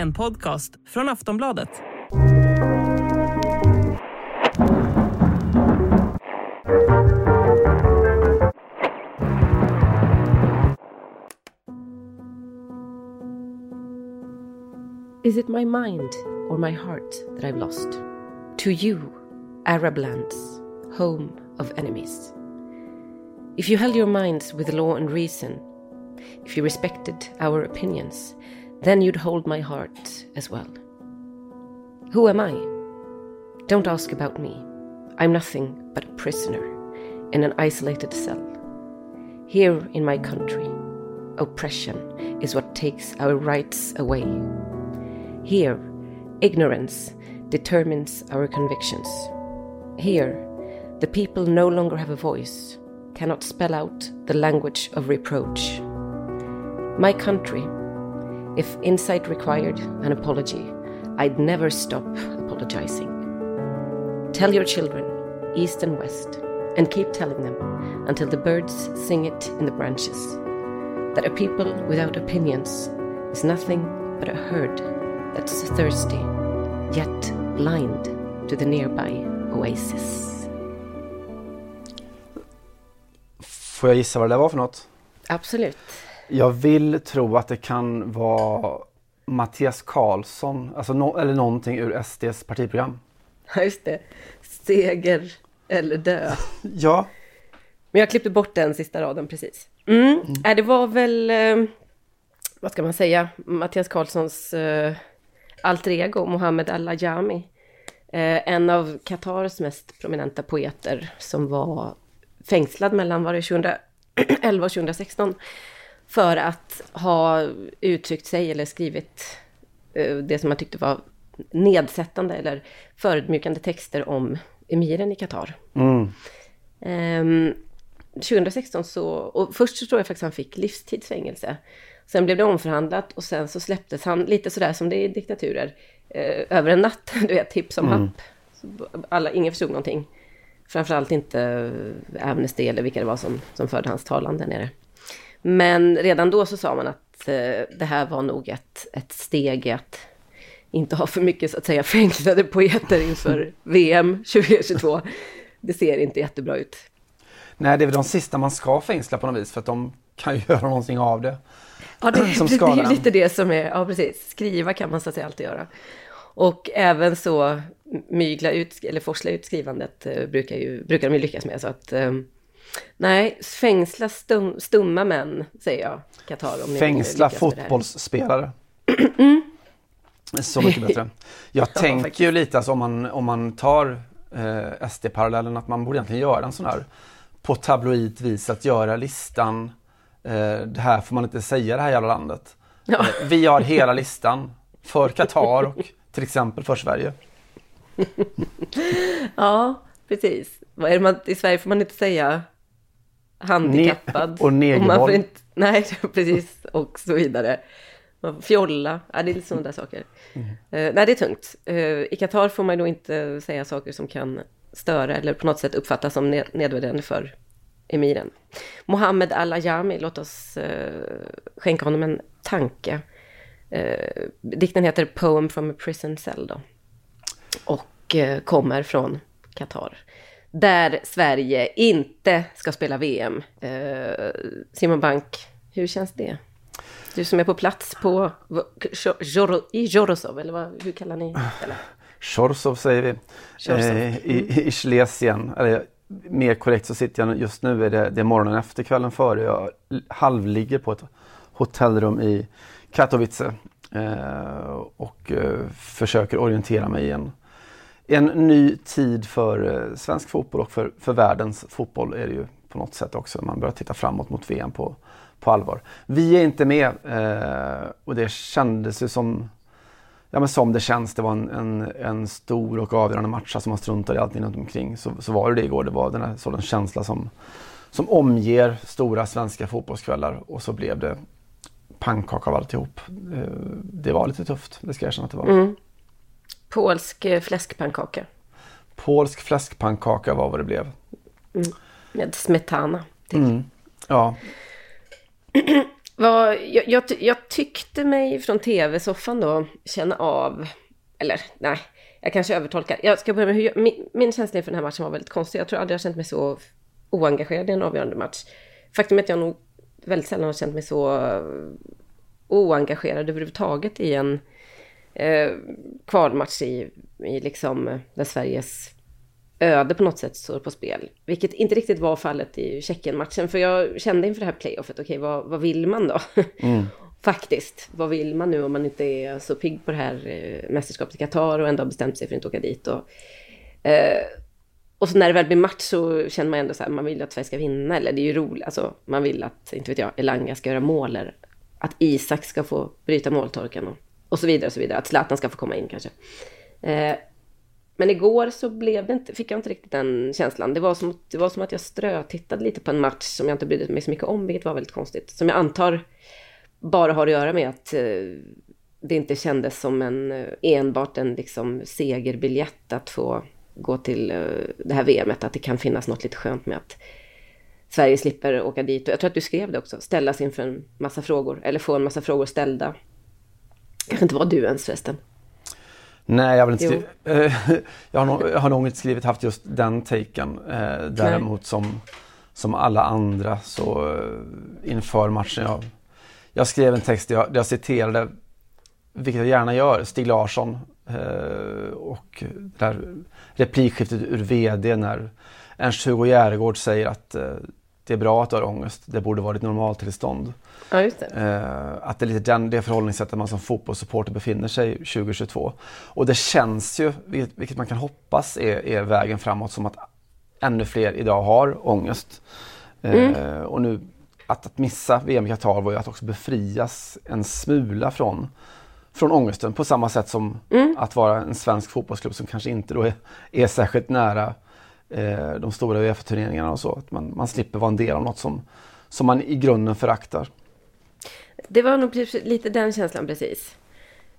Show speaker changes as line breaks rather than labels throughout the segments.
En podcast från Aftonbladet.
Is it my mind or my heart that I've lost? To you, Arab lands, home of enemies. If you held your minds with law and reason, if you respected our opinions, then you'd hold my heart as well. Who am I? Don't ask about me. I'm nothing but a prisoner in an isolated cell. Here in my country, oppression is what takes our rights away. Here, ignorance determines our convictions. Here, the people no longer have a voice, cannot spell out the language of reproach. My country, if insight required an apology, I'd never stop apologizing. Tell your children, east and west, and keep telling them until the birds sing it in the branches, that a people without opinions is nothing but a herd that's thirsty, yet blind to the nearby oasis.
Får jag gissa vad det där var för något?
Absolut.
Jag vill tro att det kan vara Mattias Karlsson, alltså no, eller någonting ur SDs partiprogram.
Ja, just det. Seger eller dö.
Ja,
Men jag klippte bort den sista raden precis. Mm. Äh, det var väl, eh, vad ska man säga, Mattias Karlssons eh, alter ego, Mohammed Al-Ajami. Eh, en av Qatars mest prominenta poeter som var fängslad mellan var det 2011 och 2016 för att ha uttryckt sig eller skrivit eh, det som man tyckte var nedsättande eller förödmjukande texter om emiren i Qatar. Ehm, 2016 så, och först så tror jag faktiskt han fick livstidsfängelse. Sen blev det omförhandlat och sen så släpptes han lite sådär som det är i diktaturer. Eh, över en natt, du vet, tips om happ. Så Alla, ingen förstod någonting. Framförallt inte Amnesty eller vilka det var som, som förde hans talan där nere. Men redan då så sa man att eh, det här var nog ett, ett steg i att inte ha för mycket så att säga fängslade poeter inför VM 2022. Det ser inte jättebra ut.
nej det är väl de sista man ska fängsla på något vis för att de kan ju göra någonting av det.
Ja, det,
Som
det, det är lite det som är, ja precis, skriva kan man så att säga alltid göra. Och även så mygla ut, eller forsla ut skrivandet eh, brukar, ju, brukar de ju lyckas med. Så att, eh, nej, fängsla stum, stumma män, säger jag, Qatar.
Fängsla fotbollsspelare. Så mycket bättre. Jag tänker
faktiskt.
ju lite alltså, om man, om man tar eh, SD-parallellen att man borde egentligen göra en sån här på tabloid vis att göra listan eh, det här får man inte säga det här jävla landet.
Ja.
Eh, vi har hela listan för Qatar och till exempel för Sverige.
Ja, precis. Vad är man, I Sverige får man inte säga handikappad.
Ne- och negerboll.
man får inte, Nej, precis. Och så vidare. Man Fjolla. Ja, det är lite sådana där saker.
Mm.
Eh, nej, det är tungt. Eh, I Qatar får man då inte säga saker som kan störa eller på något sätt uppfattas som ned- nedvärderande för emiren. Mohammed Al-Ajami, låt oss eh, skänka honom en tanke. Eh, dikten heter Poem from a prison cell då och eh, kommer från Qatar. Där Sverige inte ska spela VM. Eh, Simon Bank, hur känns det? Du som är på plats på i Jorosov, eller vad, hur kallar ni det?
Shorsov säger vi. Eh, i, I Schlesien. Eller, mer korrekt så sitter jag just nu, är det, det är morgonen efter kvällen före. Jag halvligger på ett hotellrum i Katowice. Eh, och eh, försöker orientera mig i en, en ny tid för eh, svensk fotboll och för, för världens fotboll är det ju på något sätt också. Man börjar titta framåt mot VM på, på allvar. Vi är inte med eh, och det kändes ju som Ja men som det känns, det var en, en, en stor och avgörande match, alltså man struntade i allting runt omkring. Så, så var det det igår, det var den här sortens känsla som, som omger stora svenska fotbollskvällar och så blev det pannkaka av alltihop. Eh, det var lite tufft, det ska jag erkänna att det var.
Mm. Polsk eh, fläskpannkaka.
Polsk fläskpannkaka var vad det blev.
Mm. Med smetana.
Mm. Ja.
Vad, jag, jag, jag, tyckte mig från tv-soffan då känna av, eller nej, jag kanske övertolkar. Jag ska börja med hur jag, min, min känsla inför den här matchen var väldigt konstig. Jag tror aldrig jag känt mig så oengagerad i en avgörande match. Faktum är att jag nog väldigt sällan har känt mig så oengagerad överhuvudtaget i en eh, kvalmatch i, i liksom där Sveriges öde på något sätt står på spel. Vilket inte riktigt var fallet i Tjeckien-matchen. För jag kände inför det här playoffet, okej okay, vad, vad vill man då? Mm. Faktiskt, vad vill man nu om man inte är så pigg på det här eh, mästerskapet i Qatar och ändå har bestämt sig för att inte åka dit. Och, eh, och så när det väl blir match så känner man ändå så här, man vill att Sverige ska vinna. Eller det är ju roligt, alltså man vill att, inte vet jag, Elanga ska göra mål. Eller att Isak ska få bryta måltorken och, och så vidare och så vidare. Att Zlatan ska få komma in kanske. Eh, men igår så blev det inte, fick jag inte riktigt den känslan. Det var, som, det var som att jag strötittade lite på en match som jag inte brydde mig så mycket om, vilket var väldigt konstigt. Som jag antar bara har att göra med att eh, det inte kändes som en, eh, enbart en liksom segerbiljett att få gå till eh, det här VMet. Att det kan finnas något lite skönt med att Sverige slipper åka dit. Och jag tror att du skrev det också, ställas inför en massa frågor. Eller få en massa frågor ställda. Kanske inte var du ens förresten.
Nej, jag, vill inte skriva, jag, har nog, jag har nog inte skrivit haft just den taken. Eh, däremot som, som alla andra så eh, inför matchen. Jag, jag skrev en text där jag, där jag citerade, vilket jag gärna gör, Stig Larsson eh, och det där replikskiftet ur VD när Ernst-Hugo Järegård säger att eh, det är bra att du har ångest, det borde vara ditt normaltillstånd.
Ja, just det.
Eh, att det är lite den, det förhållningssättet man som fotbollssupporter befinner sig 2022. Och det känns ju, vilket, vilket man kan hoppas är, är, vägen framåt, som att ännu fler idag har ångest. Eh, mm. och nu att, att missa VM i Qatar var ju att också befrias en smula från, från ångesten på samma sätt som mm. att vara en svensk fotbollsklubb som kanske inte då är, är särskilt nära eh, de stora Uefa-turneringarna och så. Att man, man slipper vara en del av något som, som man i grunden föraktar.
Det var nog lite den känslan precis.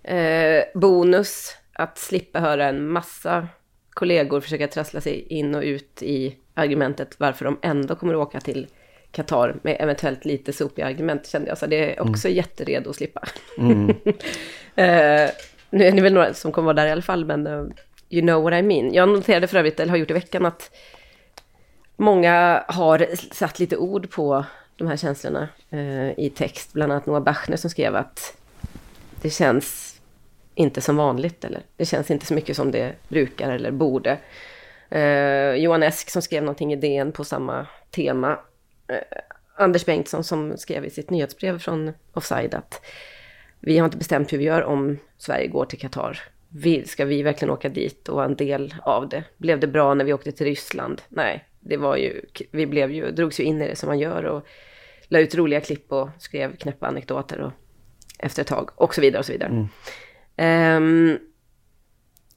Eh, bonus att slippa höra en massa kollegor försöka trassla sig in och ut i argumentet varför de ändå kommer att åka till Qatar med eventuellt lite sopiga argument kände jag. Så det är också mm. jätteredo att slippa. Mm. eh, nu är ni väl några som kommer vara där i alla fall, men uh, you know what I mean. Jag noterade för övrigt, eller har gjort i veckan, att många har satt lite ord på de här känslorna eh, i text. Bland annat Noah Bachner som skrev att det känns inte som vanligt. Eller det känns inte så mycket som det brukar eller borde. Eh, Johan Esk som skrev någonting i DN på samma tema. Eh, Anders Bengtsson som skrev i sitt nyhetsbrev från Offside att vi har inte bestämt hur vi gör om Sverige går till Qatar. ska vi verkligen åka dit och vara en del av det? Blev det bra när vi åkte till Ryssland? Nej, det var ju, vi blev ju, drogs ju in i det som man gör och la ut roliga klipp och skrev knäppa anekdoter och efter ett tag och så vidare och så vidare. Mm. Um,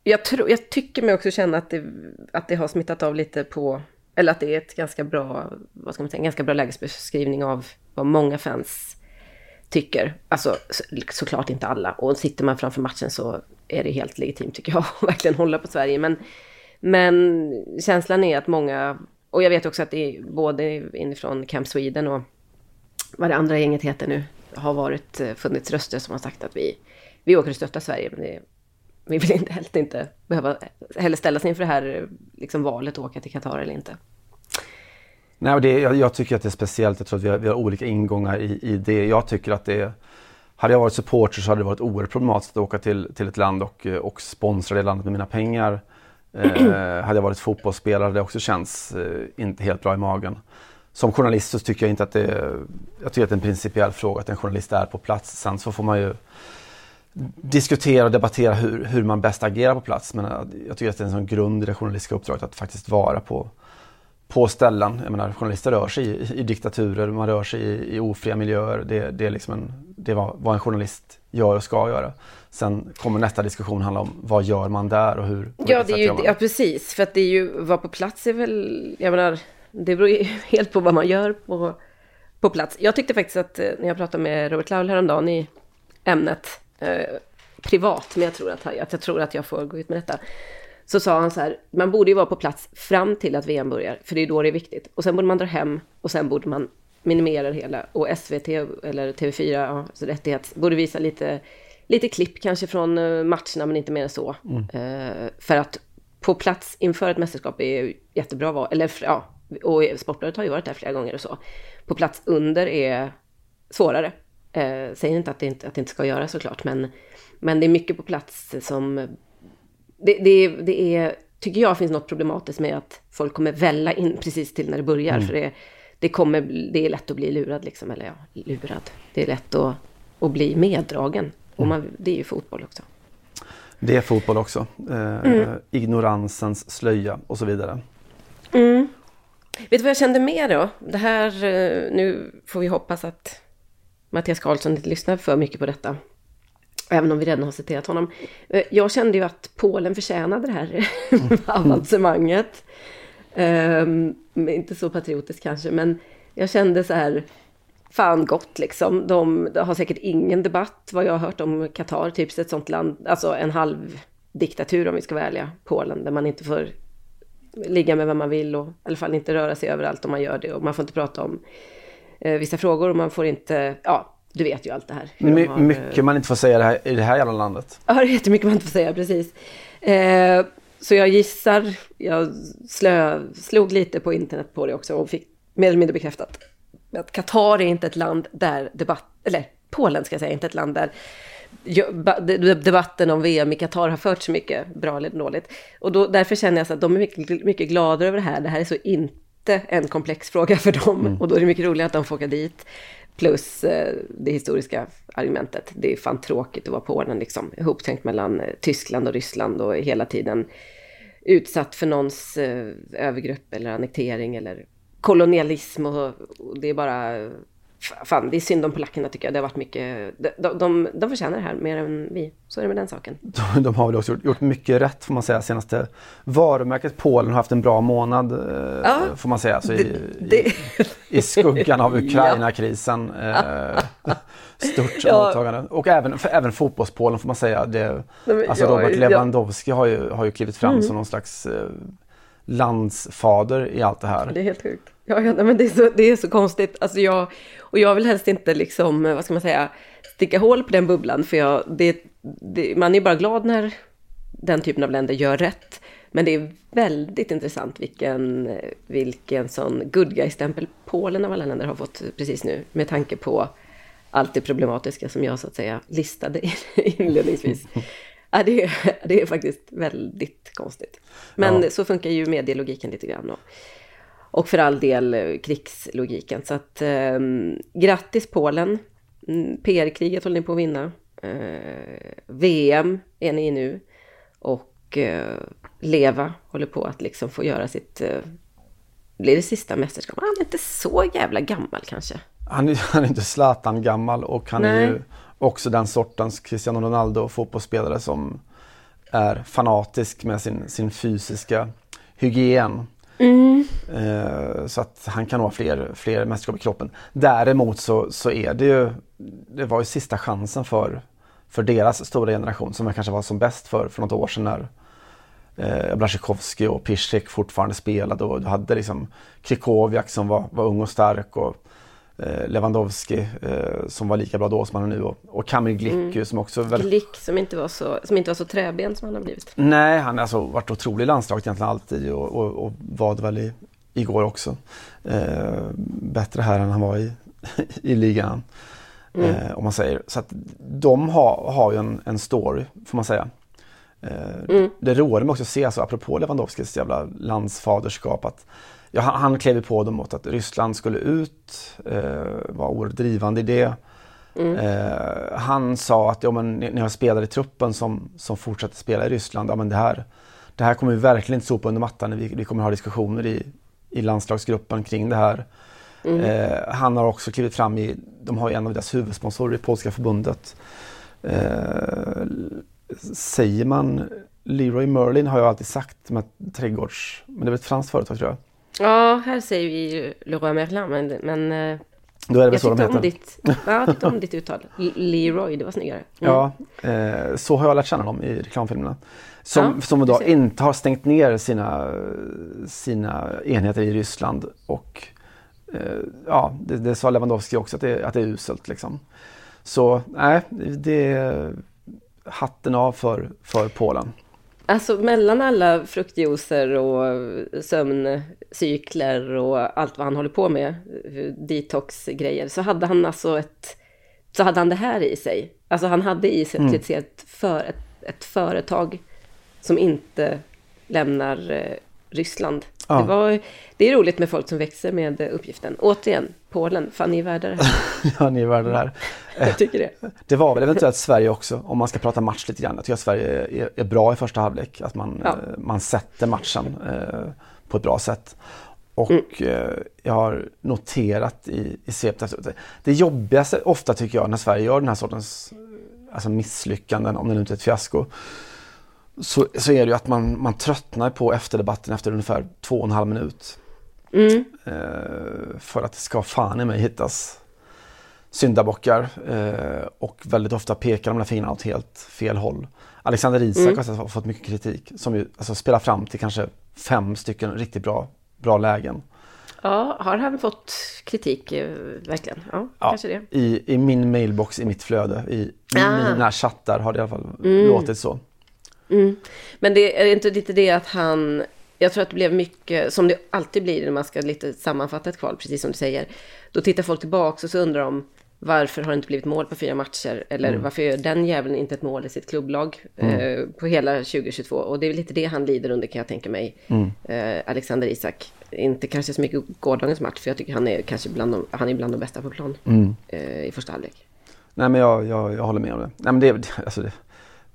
jag, tror, jag tycker mig också känna att det, att det har smittat av lite på, eller att det är ett ganska bra, vad ska man säga, ganska bra lägesbeskrivning av vad många fans tycker. Alltså så, såklart inte alla. Och sitter man framför matchen så är det helt legitimt tycker jag att verkligen hålla på Sverige. Men, men känslan är att många, och jag vet också att det är både inifrån Camp Sweden och vad det andra gänget heter nu, har varit, eh, funnits röster som har sagt att vi, vi åker och stöttar Sverige, men det, vi vill inte, helst inte behöva heller ställas inför det här liksom, valet att åka till Qatar eller inte.
Nej, och det, jag, jag, tycker att det är speciellt. Jag tror att vi har, vi har olika ingångar i, i, det. Jag tycker att det hade jag varit supporter så hade det varit oerhört problematiskt att åka till, till ett land och, eh, och sponsra det landet med mina pengar. Eh, hade jag varit fotbollsspelare hade det också känts eh, inte helt bra i magen som journalist så tycker jag inte att det är, jag tycker att det är en principiell fråga att en journalist är på plats. Sen så får man ju diskutera och debattera hur, hur man bäst agerar på plats. Men eh, jag tycker att det är en sån grund i det journalistiska uppdraget att faktiskt vara på, på ställen. Jag menar, journalister rör sig i, i diktaturer, man rör sig i, i ofria miljöer. Det, det är liksom en, det var vad en journalist gör och ska göra. Sen kommer nästa diskussion handla om vad gör man där och hur?
Ja, det är ju, ja precis. För att det är ju, vara på plats är väl, jag menar, det beror ju helt på vad man gör på, på plats. Jag tyckte faktiskt att eh, när jag pratade med Robert Laul häromdagen i ämnet, eh, privat, men jag tror att, att jag tror att jag får gå ut med detta. Så sa han så här, man borde ju vara på plats fram till att VM börjar, för det är då det är viktigt. Och sen borde man dra hem och sen borde man minimera det hela. Och SVT eller TV4, ja, alltså rättighet, borde visa lite, lite klipp kanske från eh, matcherna, men inte mer än så. Mm. Uh, för att på plats inför ett mästerskap är jättebra att vara, eller ja, och Sportbladet har ju varit där flera gånger och så. På plats under är svårare. Uh, säger inte att det inte, att det inte ska göra såklart, men, men det är mycket på plats som det, det, det är, tycker jag finns något problematiskt med att folk kommer välla in precis till när det börjar. Mm. För det, det, kommer, det är lätt att bli lurad liksom, eller ja, lurad. Det är lätt att, att bli meddragen. Och man, det är ju fotboll också.
Det är fotboll också. Eh, mm. Ignoransens slöja och så vidare.
Mm. Vet du vad jag kände mer då? Det här, eh, nu får vi hoppas att Mattias Karlsson inte lyssnar för mycket på detta. Även om vi redan har citerat honom. Eh, jag kände ju att Polen förtjänade det här avancemanget. Um, inte så patriotiskt kanske, men jag kände så här, fan gott liksom. De, de, har säkert ingen debatt vad jag har hört om Qatar, typ ett sånt land, alltså en halv diktatur om vi ska vara ärliga, Polen, där man inte får ligga med vem man vill och i alla fall inte röra sig överallt om man gör det och man får inte prata om eh, vissa frågor och man får inte, ja, du vet ju allt det här.
My, har, mycket man inte får säga det här, i det här jävla landet.
Ja, det är jättemycket man inte får säga, precis. Eh, så jag gissar, jag slö, slog lite på internet på det också och fick mer eller mindre bekräftat att Qatar är inte ett land där debatt, eller Polen ska jag säga, inte ett land där debatten om VM i Qatar har fört så mycket, bra eller dåligt. Och då, därför känner jag så att de är mycket, mycket gladare över det här. Det här är så inte en komplex fråga för dem. Mm. Och då är det mycket roligare att de får åka dit. Plus eh, det historiska argumentet. Det är fan tråkigt att vara på den liksom. Ihoptänkt mellan eh, Tyskland och Ryssland och hela tiden utsatt för någons övergrupp övergrepp eller annektering eller kolonialism och, och det är bara fan, det är synd om polackerna tycker jag. Det har varit mycket, de, de, de förtjänar det här mer än vi. Så är det med den saken.
De, de har väl också gjort, gjort, mycket rätt får man säga senaste varumärket Polen har haft en bra månad eh, ja, får man säga. Alltså det, i, det... I, I, skuggan av Ukraina-krisen. Eh, stort ja. mottagande. Och även, för, även fotbollspolen får man säga. Det, alltså Robert Lewandowski har, ju, har ju klivit fram mm. som någon slags eh, landsfader i allt det här.
Det är helt sjukt. Ja, ja men det är, så, det är så konstigt. Alltså jag, och jag vill helst inte liksom, eh, vad ska man säga, sticka hål på den bubblan. För jag, det, det, man är bara glad när den typen av länder gör rätt. Men det är väldigt intressant vilken, eh, vilken sån good guy-stämpel Polen av alla länder har fått precis nu. Med tanke på allt det problematiska som jag så att säga listade inledningsvis. Ja, det, är, det är faktiskt väldigt konstigt. Men ja. så funkar ju medielogiken lite grann. Och, och för all del eh, krigslogiken. Så att eh, grattis Polen. Mm, PR-kriget håller ni på att vinna. Eh, VM är ni i nu. Och eh, Leva håller på att liksom få göra sitt... Eh, blir det sista mästerskapet? Han är inte så jävla gammal kanske.
Han är, han är inte Zlatan gammal och han Nej. är ju också den sortens Cristiano Ronaldo fotbollsspelare som är fanatisk med sin, sin fysiska hygien. Mm. Eh, så att han kan ha fler, fler mästerskap i kroppen. Däremot så, så är det ju, det var ju sista chansen för, för deras stora generation som kanske var som bäst för, för något år sedan när eh, Blasjikovski och Piszek fortfarande spelade och du hade liksom Krikoviak som var, var ung och stark och eh, Lewandowski eh, som var lika bra då som han är nu och, och Kamil Glick mm. som också
väldigt... Glick som inte, var så, som inte var så träben som han har blivit.
Nej, han har alltså varit otrolig i landslaget egentligen alltid och, och, och var det väl i, igår också. Eh, bättre här än han var i, i ligan. Mm. Eh, om man säger. Så att de har, har ju en, en story får man säga. Eh, mm. Det roar mig också att se, alltså, apropå Lewandowskis jävla landsfaderskap, att ja, han, klev på dem mot att Ryssland skulle ut, eh, var oerhört drivande i det. Mm. Eh, han sa att ja, men, ni, har spelare i truppen som, som fortsätter spela i Ryssland. Ja, men det, här, det här kommer vi verkligen inte sopa under mattan. Vi, vi kommer ha diskussioner i, i landslagsgruppen kring det här.
Mm.
Eh, han har också klivit fram i, de har en av deras huvudsponsorer i polska förbundet. Eh, säger man Leroy Merlin har jag alltid sagt med trädgårds, men det är väl ett franskt företag tror jag.
Ja, här säger vi ju Leroy Merlin, men, men eh,
Då är det väl
jag
så de
tyckte
heter.
om, ditt, ja, jag tyckte om ditt uttal. Leroy, det var snyggare. Mm.
Ja, eh, så har jag lärt känna dem i reklamfilmerna. Som,
Ja,
som
ser.
inte har stängt ner sina, sina enheter i Ryssland och eh, ja, det, det sa Lewandowski också att det, att det är uselt liksom. Så nej, det är hatten av för, för Polen.
Alltså mellan alla fruktjuicer och sömncykler och allt vad han håller på med, detox-grejer, så hade han alltså ett, så hade han det här i sig. Alltså han hade i sig
Mm.
ett, ett, för, ett, ett företag som inte lämnar eh, Ryssland.
Ja.
Det, var, det är roligt med folk som växer med eh, uppgiften. Återigen, Polen, fan ni är värda det här.
ja, ni är värda det här.
Jag tycker det.
Det var väl eventuellt Sverige också, om man ska prata match lite grann. Jag tycker att Sverige är, är bra i första halvlek. Att man,
Ja.
eh, man sätter matchen eh, på ett bra sätt. Och
Mm.
eh, jag har noterat i, i svepet efteråt, det- Det jobbigaste ofta tycker jag när Sverige gör den här sortens eh, alltså misslyckanden, om det nu inte är ett fiasko. Så, så är det ju att man, man tröttnar på efterdebatten efter ungefär två och en halv minut.
Mm.
Eh, för att det ska fan i mig hittas syndabockar eh, och väldigt ofta pekar de där fingrarna åt helt fel håll. Alexander Isak
Mm.
har fått mycket kritik som ju alltså, spelar fram till kanske fem stycken riktigt bra, bra lägen.
Ja, har han fått kritik eh, verkligen? Ja,
Ja,
kanske det.
I, I min mailbox, i mitt flöde, i
Ah.
mina chattar har det i alla fall
Mm.
låtit så.
Men det är inte lite det att han... Jag tror att det blev mycket, som det alltid blir när man ska lite sammanfatta ett kval, precis som du säger. Då tittar folk tillbaka och så undrar de varför har det inte blivit mål på fyra matcher? Eller varför gör den jäveln inte ett mål i sitt klubblag eh, på hela 2022? Och det är lite det han lider under kan jag tänka mig. Eh, Alexander Isak. Inte kanske så mycket gårdagens match, för jag tycker han är kanske bland de, han är bland de bästa på plan eh, i första halvlek.
Nej men jag, jag, jag håller med om det. Nej men det- alltså det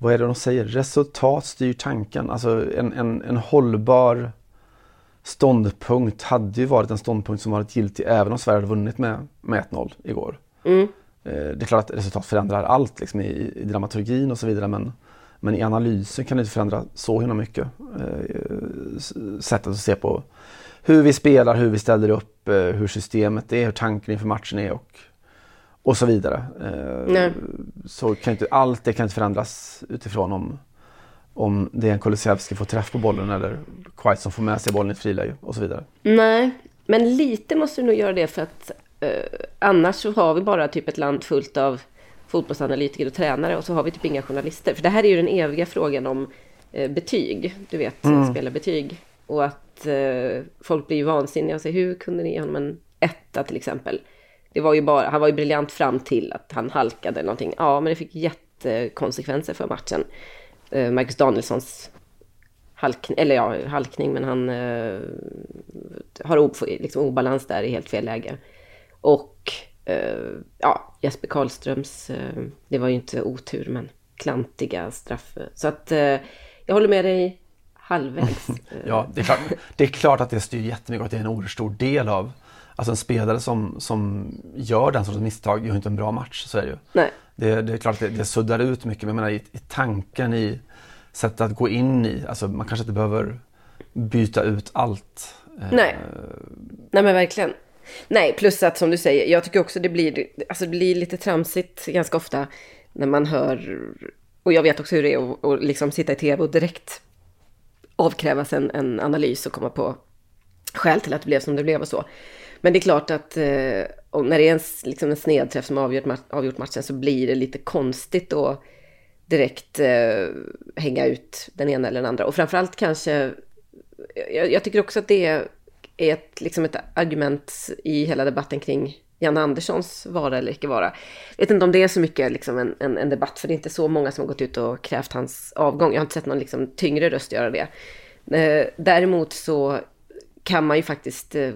vad är det de säger? Resultat styr tanken. Alltså en, en, en hållbar ståndpunkt hade ju varit en ståndpunkt som varit giltig även om Sverige hade vunnit med, med 1-0 igår.
Mm.
Eh, Det är klart att resultat förändrar allt liksom, i, i dramaturgin och så vidare men, men i analysen kan det inte förändra så himla mycket. Eh, Sättet att se på hur vi spelar, hur vi ställer upp, eh, hur systemet är, hur tanken inför matchen är och, och så vidare. Eh,
Nej.
Så kan inte, allt det kan inte förändras utifrån om, om det är en Kulusevski får träff på bollen eller Quaid som får med sig bollen i ett friläge och så vidare.
Nej, men lite måste du nog göra det för att eh, annars så har vi bara typ ett land fullt av fotbollsanalytiker och tränare och så har vi typ inga journalister. För det här är ju den eviga frågan om eh, betyg, du vet, spela betyg. Och att eh, folk blir vansinniga och säger hur kunde ni ge honom en etta till exempel? Det var ju bara, han var ju briljant fram till att han halkade eller någonting. Ja, men det fick jättekonsekvenser för matchen. Eh, Marcus Danielssons halkning, eller ja, halkning, men han eh, har ob, liksom obalans där i helt fel läge. Och eh, ja, Jesper Karlströms, eh, det var ju inte otur, men klantiga straff. Så att eh, jag håller med dig halvvägs.
Ja, det är, klart, det är klart att det styr jättemycket och att det är en oerhört stor del av Alltså en spelare som, som gör den sortens misstag gör inte en bra match, så är det ju.
Nej.
Det, det är klart att det, det suddar ut mycket, men jag menar i, i tanken, i sättet att gå in i, alltså man kanske inte behöver byta ut allt. Eh,
Nej. Nej men verkligen. Nej, plus att som du säger, jag tycker också det blir, alltså det blir lite tramsigt ganska ofta när man hör, och jag vet också hur det är att, att liksom sitta i tv och direkt avkrävas en, en analys och komma på skäl till att det blev som det blev och så. Men det är klart att eh, när det är en, liksom en snedträff som avgjort, ma- avgjort matchen så blir det lite konstigt att direkt eh, hänga ut den ena eller den andra. Och framförallt kanske, jag, jag tycker också att det är ett, liksom ett argument i hela debatten kring Jan Anderssons vara eller icke vara. Jag vet inte om det är så mycket liksom en, en, en debatt, för det är inte så många som har gått ut och krävt hans avgång. Jag har inte sett någon liksom tyngre röst göra det. Eh, däremot så kan man ju faktiskt, eh,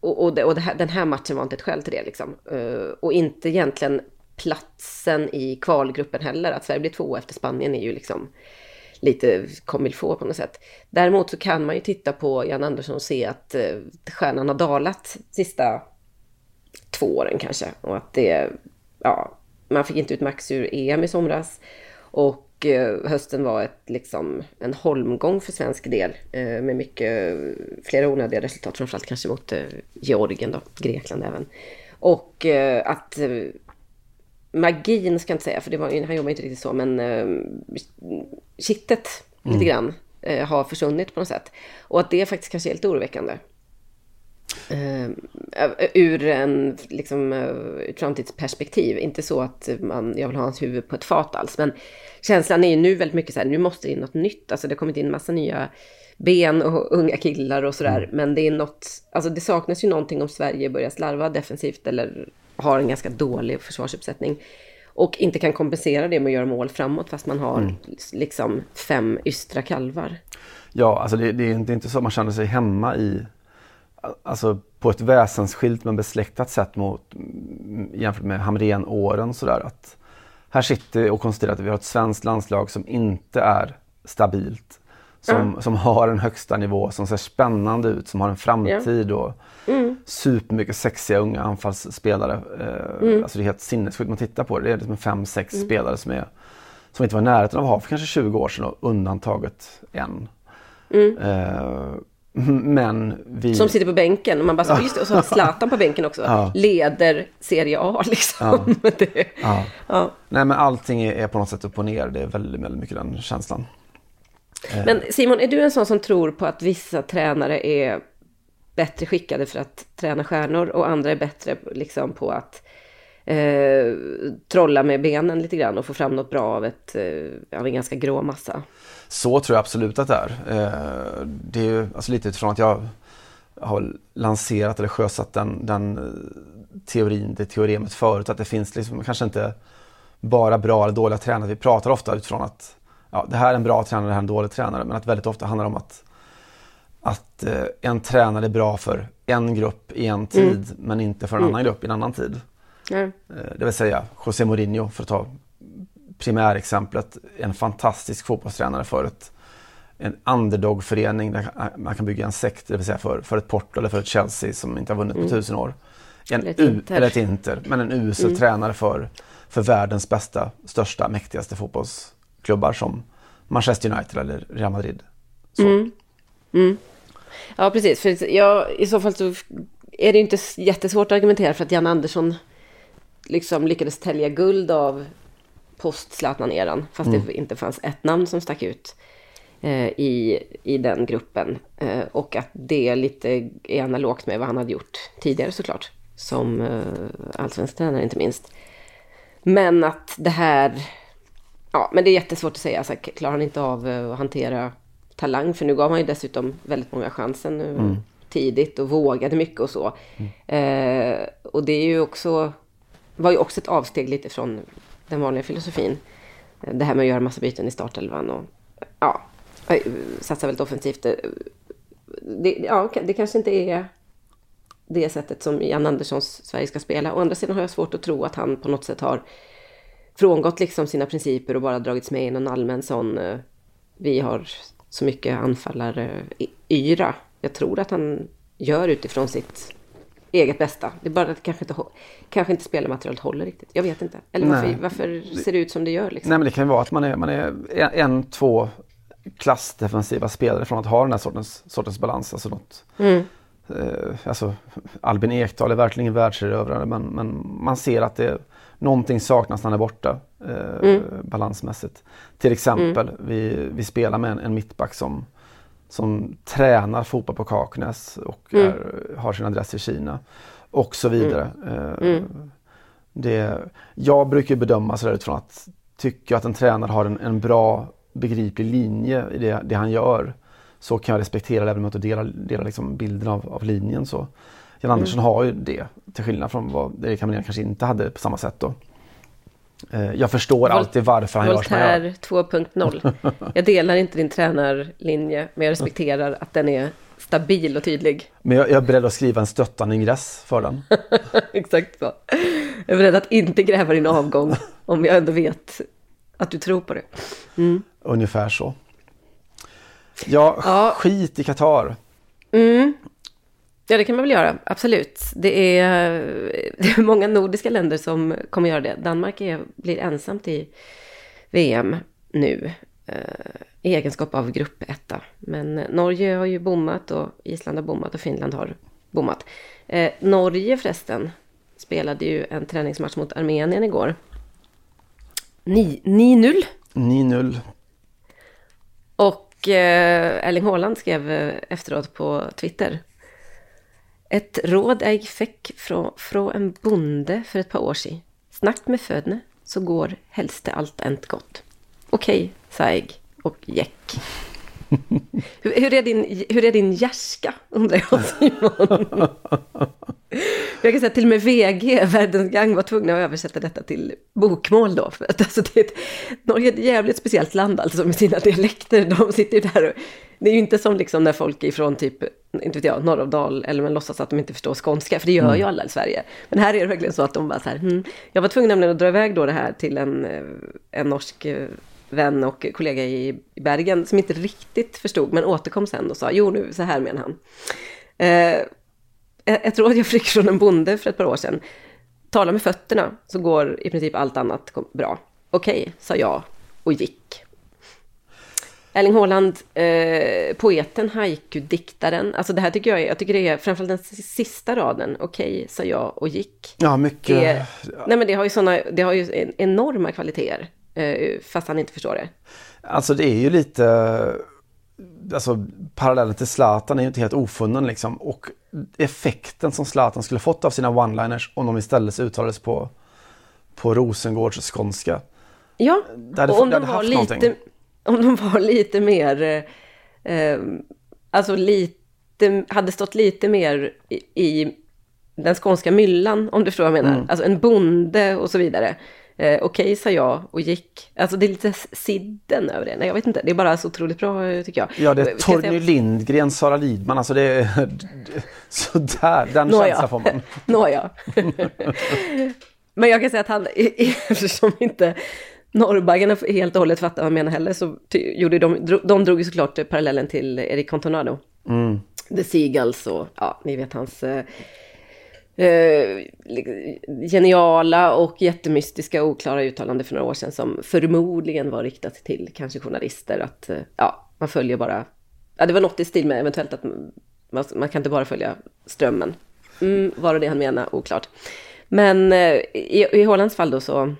och, och, det, och det här, den här matchen var inte ett skäl till det liksom. Uh, och inte egentligen platsen i kvalgruppen heller. Att Sverige blir två efter Spanien är ju liksom lite comme få på något sätt. Däremot så kan man ju titta på Jan Andersson och se att uh, stjärnan har dalat sista två åren kanske. Och att det, ja, man fick inte ut max ur EM i somras. Och eh, hösten var ett, liksom, en holmgång för svensk del. Eh, med mycket, flera onödiga resultat, framförallt kanske mot eh, Georgien då, Grekland även. Och eh, att eh, magin ska jag inte säga, för det var, han jobbar inte riktigt så, men eh, kittet
Mm.
lite grann eh, har försvunnit på något sätt. Och att det faktiskt kanske är helt oroväckande. Eh, ur en liksom, eh, ett framtidsperspektiv. Inte så att man, jag vill ha hans huvud på ett fat alls. Men känslan är ju nu väldigt mycket så här, nu måste det in något nytt. Alltså det har kommit in massa nya ben och unga killar och sådär. Men det är något, alltså det saknas ju någonting om Sverige börjar slarva defensivt eller har en ganska dålig försvarsuppsättning. Och inte kan kompensera det med att göra mål framåt fast man har liksom fem ystra kalvar.
Ja, alltså det, det, är, det är inte så man känner sig hemma i, alltså på ett väsensskilt men besläktat sätt mot, mm, jämfört med Hamrén-åren sådär. Att här sitter vi och konstaterar att vi har ett svenskt landslag som inte är stabilt. Som, som har en högsta nivå, som ser spännande ut, som har en framtid och supermycket sexiga unga anfallsspelare. Eh, Alltså det är helt sinnessjukt man tittar på det. Det är liksom fem, sex spelare som, är, som inte var i närheten av att ha för kanske 20 år sedan och undantaget en. Eh, men vi...
Som sitter på bänken och man bara så, just det, och så har Zlatan på bänken också.
Ja.
Leder Serie A liksom. det,
Ja.
ja.
Nej men allting är, på något sätt upp och ner. Det är väldigt, väldigt mycket den känslan.
Men Simon, är du en sån som tror på att vissa tränare är bättre skickade för att träna stjärnor och andra är bättre liksom, på att eh, trolla med benen lite grann och få fram något bra av, ett, eh, av en ganska grå massa?
Så tror jag absolut att det är. Eh, det är ju alltså lite utifrån att jag har lanserat eller sjösatt den, den eh, teorin, det teoremet förut. Att det finns liksom kanske inte bara bra eller dåliga tränare. Vi pratar ofta utifrån att ja, det här är en bra tränare, det här är en dålig tränare. Men att väldigt ofta handlar det om att, att eh, en tränare är bra för en grupp i en tid men inte för en annan grupp i en annan tid. Eh, Det vill säga José Mourinho för att ta primärexemplet. En fantastisk fotbollstränare för ett, en underdog-förening där man kan bygga en sekt, det vill säga för, för ett Porto eller för ett Chelsea som inte har vunnit på tusen år. En
Eller ett
U- eller ett Inter, men en usel tränare för, för världens bästa, största, mäktigaste fotbollsklubbar som Manchester United eller Real Madrid. Så.
Ja, precis. För jag, I så fall så är det inte jättesvårt att argumentera för att Jan Andersson liksom lyckades tälja guld av post-Zlatan-eran. Fast det inte fanns ett namn som stack ut eh, i, i den gruppen. Eh, och att det lite är analogt med vad han hade gjort tidigare såklart. Som eh, allsvensk tränare inte minst. Men att det här... Ja, men det är jättesvårt att säga. Alltså, klarar han inte av eh, att hantera talang? För nu gav han ju dessutom väldigt många chansen nu tidigt och vågade mycket och så. Eh, och det är ju också, var ju också ett avsteg lite från den vanliga filosofin. Det här med att göra massa byten i startelvan och ja, satsa väldigt offensivt. Eh, det, ja, det kanske inte är det sättet som Jan Anderssons Sverige ska spela. Å andra sidan har jag svårt att tro att han på något sätt har frångått liksom sina principer och bara dragits med i någon allmän sån eh, vi har så mycket anfallare-yra. Eh, jag tror att han gör utifrån sitt eget bästa. Det är bara att kanske inte, kanske inte spelarmaterialet håller riktigt. Jag vet inte. Eller varför, varför ser det ut som det gör? Liksom?
Nej men det kan ju vara att man är, man är en, två klassdefensiva spelare från att ha den här sortens, sortens balans. Alltså, något, eh, alltså Albin Ekdal är verkligen världserövrare men, men man ser att det någonting saknas när han är borta eh, balansmässigt. Till exempel, vi, vi spelar med en, en mittback som, som tränar fotboll på Kaknäs och är, har sin adress i Kina. Och så vidare. Eh, det, jag brukar bedöma sådär utifrån att tycker jag att en tränare har en, en bra begriplig linje i det, det han gör så kan jag respektera det även om jag inte delar, delar liksom bilden av, av linjen. Så. Jan Andersson har ju det till skillnad från vad Erik Hamrén kanske inte hade på samma sätt. Då. Eh, Jag förstår
Vol-
alltid varför han gör som han gör.
Voltaire 2.0. Jag delar inte din tränarlinje, men jag respekterar att den är stabil och tydlig.
Men jag, jag är beredd att skriva en stöttande ingress för den.
Exakt så. Jag är beredd att inte gräva din avgång om jag ändå vet att du tror på det.
Ungefär så. Ja,
Ja.
skit i Qatar.
Ja, det kan man väl göra. Absolut. Det är, det är många nordiska länder som kommer göra det. Danmark är, blir ensamt i VM nu. Eh, I egenskap av gruppetta. Men Norge har ju bommat och Island har bommat och Finland har bommat. Eh, Norge förresten spelade ju en träningsmatch mot Armenien igår. Ni- 9-0.
9-0.
Och eh, Erling Haaland skrev eh, efteråt på Twitter. Ett råd jag fick från, från en bonde för ett par år sedan. Snackt med födne så går helst allt ent gott. Okej, sa jag och gick. hur, hur, är din, hur är din gärska, undrar jag Simon. Jag kan säga att till och med VG, Världens Gang, var tvungna att översätta detta till bokmål då. För att alltså det är ett, Norge är ett jävligt speciellt land alltså med sina dialekter. De sitter ju där och, det är ju inte som liksom när folk ifrån typ, inte vet jag, norr av Dal, eller man låtsas att de inte förstår skånska, för det gör ju alla i Sverige. Men här är det verkligen så att de bara så här, hmm. jag var tvungen nämligen att dra iväg då det här till en, eh, en norsk eh, vän och kollega i Bergen som inte riktigt förstod, men återkom sen och sa, jo nu, så här menar han. Eh, ett råd jag fick från en bonde för ett par år sedan. Tala med fötterna så går i princip allt annat bra. Okej, sa jag och gick. Erling Haaland, eh, poeten, haiku-diktaren. Alltså det här tycker jag är, jag tycker det är framförallt den sista raden. Okej, sa jag och gick.
Ja, mycket.
Det, nej men det har ju såna, det har ju en- enorma kvaliteter. Eh, fast han inte förstår det.
Alltså det är ju lite, alltså parallellen till Zlatan är ju inte helt ofunnen liksom. Och effekten som Zlatan skulle fått av sina one-liners om de istället uttalades på, på Rosengårds skånska.
Ja, och om de, var lite,
någonting.
Om de var lite mer, eh, alltså lite, hade stått lite mer i, i den skånska myllan, om du förstår vad jag menar.
Mm.
Alltså en bonde och så vidare. Eh, Okej, sa jag och gick. Alltså det är lite sidden över det. Nej, jag vet inte. Det är bara så otroligt bra, tycker jag.
Ja, det är
säga-
Torgny Lindgren, Sara Lidman, alltså det är sådär, den
Nåja.
känslan får man.
Nåja. Men jag kan säga att han, eftersom inte norrbaggarna helt och hållet fattar vad han menar heller, så gjorde de, de drog ju såklart parallellen till Eric Contonado. The Seagulls och, ja, ni vet hans eh, eh, geniala och jättemystiska och oklara uttalande för några år sedan som förmodligen var riktat till kanske journalister att, eh, ja, man följer bara, ja det var något i stil med eventuellt att man, man kan inte bara följa strömmen. Mm, var det det han menade? Oklart. Men eh, i, i Hollands fall då så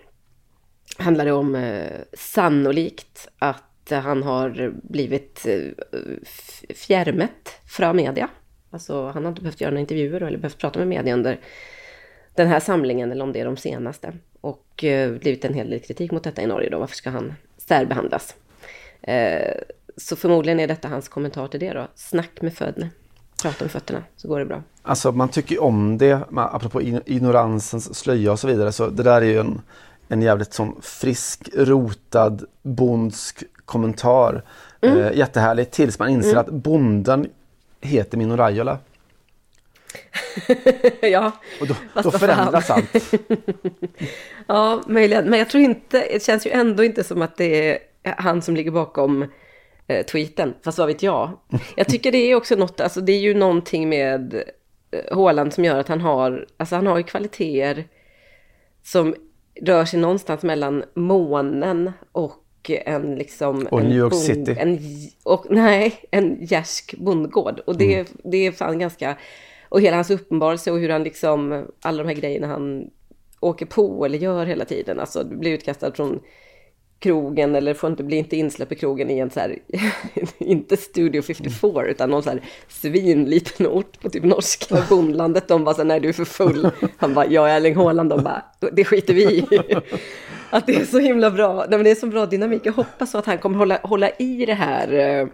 handlar det om eh, sannolikt att han har blivit eh, fjärmet från media. Alltså han har inte behövt göra några intervjuer eller behövt prata med media under den här samlingen eller om det är de senaste. Och eh, blivit en hel del kritik mot detta i Norge då. Varför ska han särbehandlas? Eh, så förmodligen är detta hans kommentar till det då. Snack med födne. Prata med fötterna så går det bra.
Alltså man tycker ju om det, apropå ignoransens slöja och så vidare, så det där är ju en, en jävligt sån frisk, rotad, bondsk kommentar. Eh, jättehärligt tills man inser att bonden heter Mino Raiola.
ja,
Och då, då förändras allt.
Ja, möjligen. Men jag tror inte, det känns ju ändå inte som att det är han som ligger bakom eh, tweeten. Fast vad vet jag? Jag tycker det är också något, alltså det är ju någonting med eh, Haaland som gör att han har, alltså han har ju kvaliteter som rör sig någonstans mellan månen och en liksom...
Och
en
New York
bond-
City.
En, och, nej, en gärsk bondgård. Och det,
Mm.
det är fan ganska... Och hela hans uppenbarelse och hur han liksom, alla de här grejerna han åker på eller gör hela tiden. Alltså blir utkastad från krogen eller får inte bli inte insläppt i krogen i en så här, inte Studio 54 utan någon så här svinliten ort på typ norska bondlandet. De bara så här, nej du är för full. Han bara, jag är Erling Haaland. De bara, det skiter vi i. Att det är så himla bra. Nej, men det är så bra dynamik. Jag hoppas så att han kommer hålla, hålla i det här eh,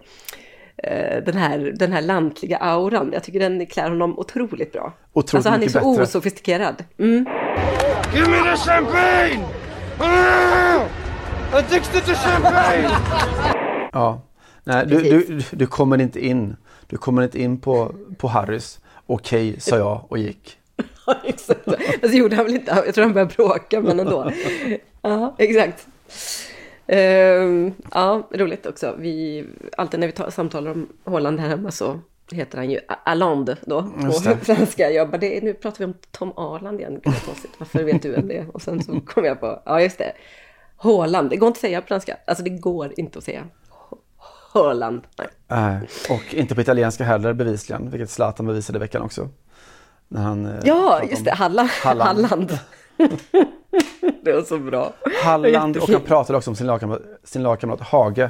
eh, den här, den här lantliga auran. Jag tycker den klär honom otroligt bra.
Otroligt
alltså han är så
bättre.
osofistikerad. Mm.
Give me the champagne! Ah! Addicted to champagne!
Ja. Nej, du, du, du kommer inte in. Du kommer inte in på, på Harrys. Okej, sa jag och gick.
Ja, exakt. Alltså gjorde han väl inte, jag tror han började bråka, men ändå. Ja, exakt. Ehm, ja, roligt också. Vi, alltid när vi tar, samtalar om Holland här hemma så heter han ju Allende då på franska. Jag bara, det, nu pratar vi om Tom Arland igen. Varför vet du vem det är? Och sen så kom jag på, ja just det. Håland, det går inte att säga på franska. Alltså det går inte att säga. Hå- Håland. Nej.
Nej, och inte på italienska heller bevisligen, vilket Zlatan bevisade i veckan också. När han, eh,
Ja, just det. Halland.
Halland.
Halland. det var så bra.
Halland och han pratade också om sin lagkamrat, sin lagkamrat Hage.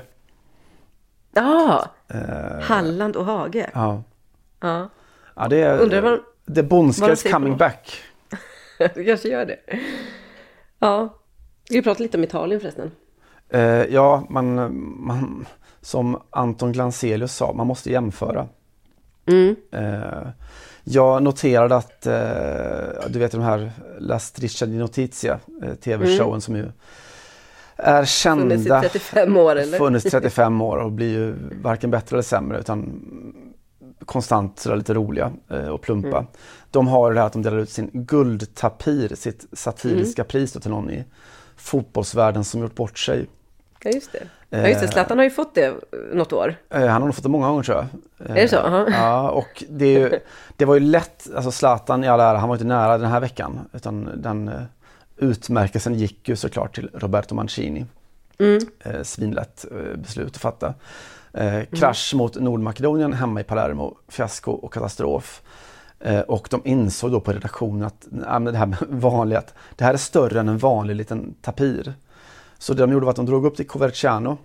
Ja,
Eh,
Halland och Hage.
ja.
Ja,
ja, det är
Undrar vad-
The
vad de
Bondska is
säger
coming back.
du kanske gör det. Ja, vi prata lite om Italien förresten?
Eh, ja, man, man, som Anton Glanzelius sa, man måste jämföra.
Mm.
Eh, jag noterade att, eh, du vet de här La Striscia di Notizia, eh, tv-showen som ju är kända.
Mm. Funnits i 35 år eller?
Funnits i 35 år och blir ju varken bättre eller sämre utan konstant sådär lite roliga eh, och plumpa.
Mm.
De har det här att de delar ut sin guldtapir, sitt satiriska
Mm.
pris till någon i fotbollsvärlden som gjort bort sig.
Ja, just det. Ja, just det. Zlatan har ju fått det eh, något år.
Eh, Han har nog fått det många gånger tror jag. Eh,
Är det så? Jaha.
Ja, och det, är ju, det var ju lätt, alltså Zlatan i all ära, han var inte nära den här veckan. Utan den eh, utmärkelsen gick ju såklart till Roberto Mancini. Eh, svinlätt eh, beslut att fatta. Eh, krasch mot Nordmakedonien hemma i Palermo, fiasko och katastrof. Eh, och de insåg då på redaktionen att det här vanliga, det här är större än en vanlig liten tapir. Så det de gjorde var att de drog upp till Coverciano,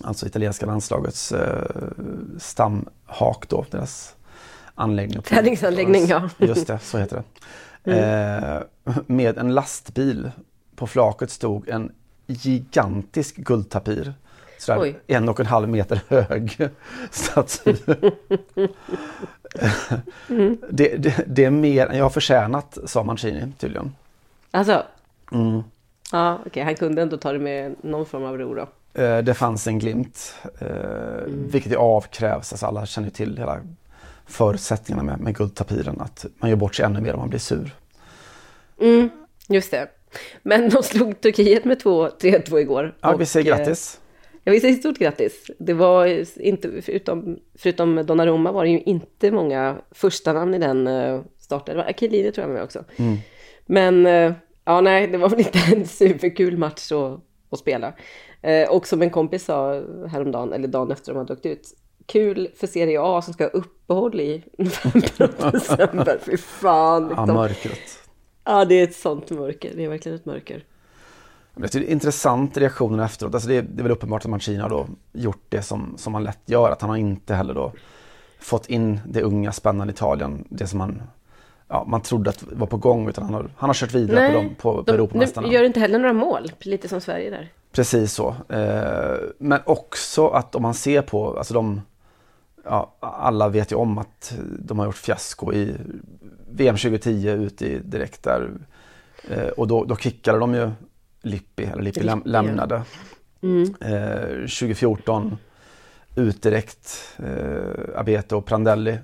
alltså italienska landslagets eh, stamhak då, deras anläggning.
Träningsanläggning, ja.
Just det, så heter det. Eh, med en lastbil. På flaket stod en gigantisk guldtapir. Sådär en och en halv meter hög staty. det, det, det är mer än jag har förtjänat, sa Mancini tydligen.
Alltså?
Mm.
Ja, okej. Han kunde ändå ta det med någon form av ro då.
Eh, Det fanns en glimt, eh, vilket ju avkrävs. Alltså alla känner till hela förutsättningarna med, med guldtapiren. Att man gör bort sig ännu mer om man blir sur.
Mm, just det. Men de slog Turkiet med 2-3-2 igår.
Ja, vi säger
eh,
grattis.
Ja, vi säger stort grattis. Det var inte, förutom, förutom Donnarumma var det ju inte många första namn i den uh, starten. Det var Akilini tror jag med också.
Mm.
Men eh, ja, nej, det var väl inte en superkul match att, att spela. Eh, och som en kompis sa häromdagen, eller dagen efter de hade åkt ut, kul för Serie A som ska ha uppehåll i november och december. Fy fan.
Ja,
Liksom.
mörkret.
Ja, det är ett sånt mörker. Det är verkligen ett mörker.
Men Jag tycker det är intressant reaktionen efteråt. Alltså det, är, det är väl uppenbart att Mancini har då gjort det som, som man lätt gör. Att han har inte heller då fått in det unga spännande Italien. Det som man, ja, man trodde att var på gång. Utan han har, han har kört vidare på, dem, på, på
de,
Europamästarna.
gör inte heller några mål, lite som Sverige där.
Precis så. Eh, men också att om man ser på, alltså de, ja, alla vet ju om att de har gjort fiasko i VM 2010 ut i direkt där. Eh, och då, då kickade de ju Lippi, eller Lippi läm, lämnade. Eh, 2014 ut direkt. Eh, Abete och Prandelli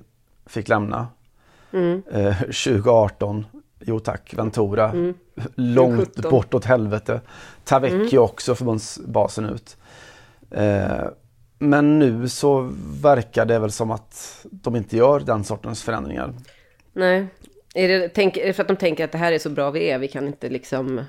fick lämna. Eh, 2018, jo tack, Ventura. Långt
2017.
bort åt helvete. Tavecchio också, förbundsbasen ut. Eh, men nu så verkar det väl som att de inte gör den sortens förändringar.
Nej. Är det, tänk, är det för att de tänker att det här är så bra vi är, vi kan inte liksom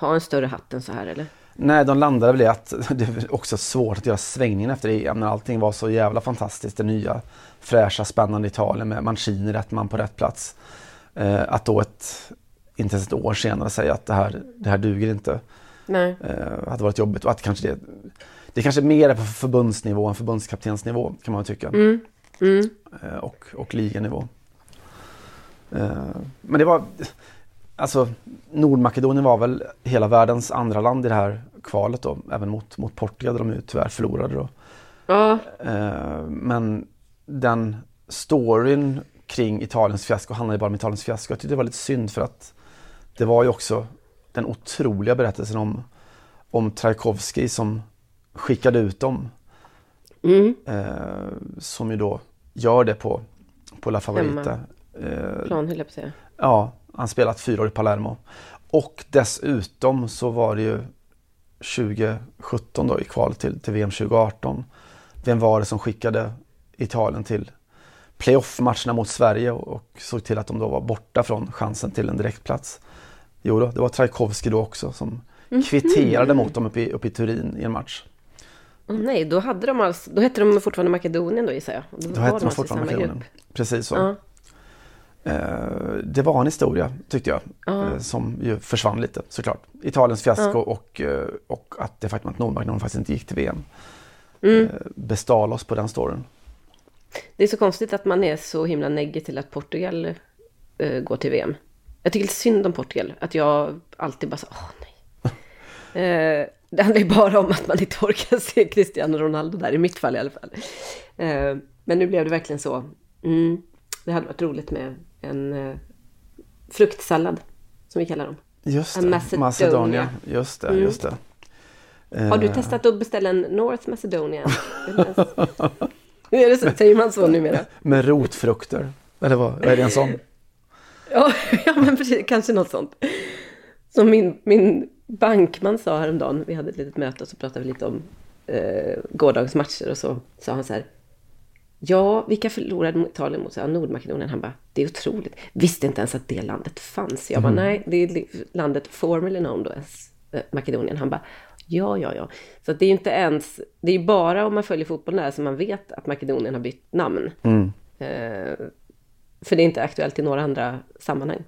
ha en större hatt än så här eller?
Nej, de landade väl i att det är också svårt att göra svängningen efter EM när allting var så jävla fantastiskt. Det nya, fräscha, spännande Italien med Mancini rätt man på rätt plats. Eh, att då ett, inte ens ett år senare säga att det här, det här duger inte.
Nej.
Eh, hade varit jobbigt och att kanske det, det kanske mer är på förbundsnivå än förbundskaptensnivå kan man tycka. Eh, och, och liganivå. Eh, men det var, alltså Nordmakedonien var väl hela världens andra land i det här kvalet då, även mot, mot Portugal där de ju tyvärr förlorade då.
Ja,
Eh, men den storyn kring Italiens fiasko handlar ju bara om Italiens fiasko. Jag tyckte det var lite synd för att det var ju också den otroliga berättelsen om, om Trajkovskij som skickade ut dem. Eh, som ju då gör det på, på La Favorita. Eh,
plan höll jag på att säga.
Ja, han spelat fyra år i Palermo. Och dessutom så var det ju 2017 då i kvalet till, till VM 2018. Vem var det som skickade Italien till playoff-matcherna mot Sverige och, och såg till att de då var borta från chansen till en direktplats? Jo då, det var Trajkovski då också som kvitterade mot dem uppe i, uppe i Turin i en match.
Åh nej, då, hade de alltså, då hette de fortfarande Makedonien då gissar jag.
Då
var
hette de
alltså i
fortfarande Makedonien.
grupp.
Precis så.
Ja.
Eh, det var en historia tyckte jag.
Ja.
Eh, som ju försvann lite såklart. Italiens fiasko och, eh, och att det faktum att Nordmakedonien faktiskt inte gick till VM.
Mm.
Eh, bestal oss på den storyn.
Det är så konstigt att man är så himla negativ till att Portugal eh, går till VM. Jag tycker lite synd om Portugal. Att jag alltid bara så, åh nej. eh, det handlar ju bara om att man inte orkar se Cristiano Ronaldo där, i mitt fall i alla fall. Eh, men nu blev det verkligen så. Mm, det hade varit roligt med en eh, fruktsallad, som vi kallar dem.
Just det,
Macedonia.
Macedonia. Just det,
Mm.
just det.
Har du
Eh,
testat att beställa en North Macedonia? Hur är det så? Säger man så numera?
Med rotfrukter. Eller vad, är det en sån?
Ja, ja men precis, kanske något sånt. Som min, min bankman sa häromdagen, vi hade ett litet möte och så pratade vi lite om eh, gårdagens matcher och så sa han så här. Ja, vilka förlorade Italien mot? Ja, Nordmakedonien. Han bara, det är otroligt. Visste inte ens att det landet fanns. Jag bara, nej, det är landet formerly known då eh, Makedonien. Han bara, ja, ja, ja. Så det är ju inte ens, det är ju bara om man följer fotbollen där som man vet att Makedonien har bytt namn.
Mm.
Eh, för det är inte aktuellt i några andra sammanhang.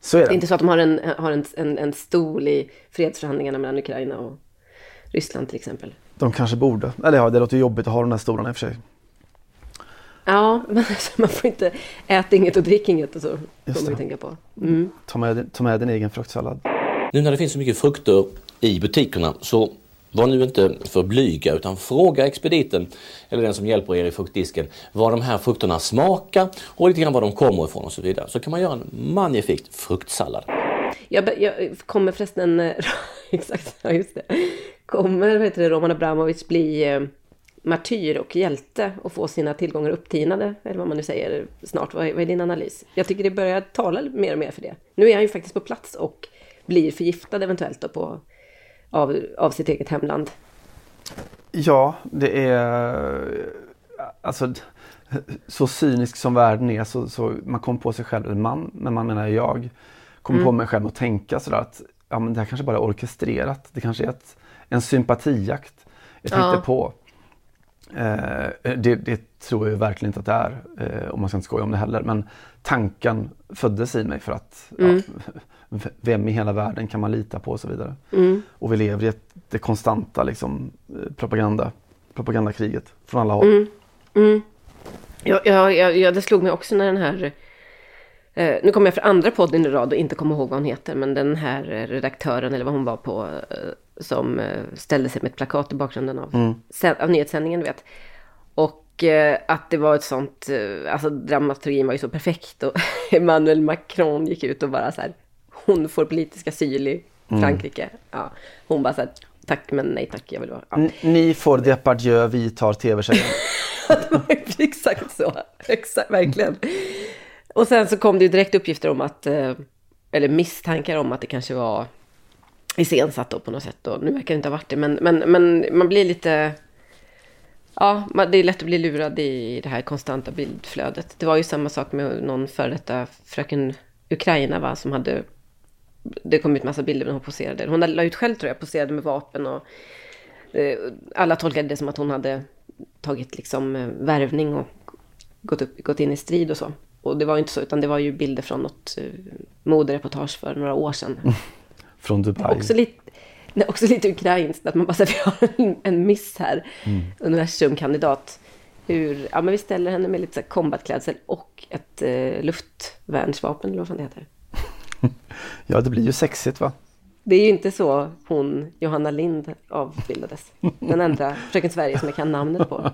Så är
Det är
det.
inte så att de har en, har en, en, en stol i fredsförhandlingarna mellan Ukraina och Ryssland till exempel.
De kanske borde. Eller ja, det låter jobbigt att ha de där stolarna i och för sig.
Ja, men alltså, man får inte äta inget och drick inget och så.
Just
får man tänka på. Mm.
Ta med, ta med din egen fruktsallad.
Nu när det finns så mycket frukter i butikerna så var nu inte för blyga utan fråga expediten eller den som hjälper er i fruktdisken vad de här frukterna smakar och lite grann var de kommer ifrån och så vidare. Så kan man göra en magnifikt fruktsallad.
Jag, jag kommer förresten, exakt, ja just det. Kommer, heter det, Roman Abramovic bli eh, martyr och hjälte och få sina tillgångar upptinade, eller vad man nu säger, snart? Vad är, vad är din analys? Jag tycker det börjar tala mer och mer för det. Nu är han ju faktiskt på plats och blir förgiftad eventuellt då på, av, av sitt eget hemland.
Ja, det är... Alltså, så cynisk som världen är så, så man kommer på sig själv, eller man, men man menar jag, kommer på mig själv att tänka sådär att ja, men det här kanske bara är orkestrerat. Det kanske är ett, en sympatijakt. Jag tänkte
Ja.
på. Eh, det, det tror jag verkligen inte att det är, eh, om man ska inte skoja om det heller. Men tanken föddes i mig för att ja, v- vem i hela världen kan man lita på och så vidare. Och vi lever i ett, det konstanta liksom, eh, propaganda, propagandakriget från alla håll.
Ja, ja, ja, ja, det slog mig också när den här... Eh, nu kommer jag för andra podden i rad och inte kommer ihåg vad hon heter, men den här eh, redaktören, eller vad hon var på, eh, som ställde sig med ett plakat i bakgrunden av, sä- av nyhetssändningen, du vet. Och eh, att det var ett sånt, alltså dramaturgin var ju så perfekt och Emmanuel Macron gick ut och bara så här, hon får politisk asyl i Frankrike. Ja, hon bara så här, tack men nej tack, jag vill vara... Ja.
Ni får Depardieu, vi tar tv-tjejen.
Det var Exakt så, exakt, verkligen. Och sen så kom det ju direkt uppgifter om att, eh, eller misstankar om att det kanske var iscensatt då på något sätt. Och nu verkar det inte ha varit det, men, men, men man blir lite... Ja, det är lätt att bli lurad i det här konstanta bildflödet. Det var ju samma sak med någon före detta fröken Ukraina, va, som hade... Det kom ut massa bilder när hon poserade. Hon la ut själv tror jag, poserade med vapen och eh, alla tolkade det som att hon hade tagit liksom eh, värvning och gått, upp, gått in i strid och så. Och det var ju inte så, utan det var ju bilder från något eh, modereportage för några år sedan.
Från Dubai.
Också lite, nej, också lite ukrainskt, att man bara säger vi har en, en miss här, universumkandidat. Hur, ja men vi ställer henne med lite combatklädsel och ett eh, luftvärnsvapen, eller vad fan det heter.
Ja, det blir ju sexigt va?
Det är ju inte så hon, Johanna Lind, avbildades. Den enda Fröken Sverige som jag kan namnet på.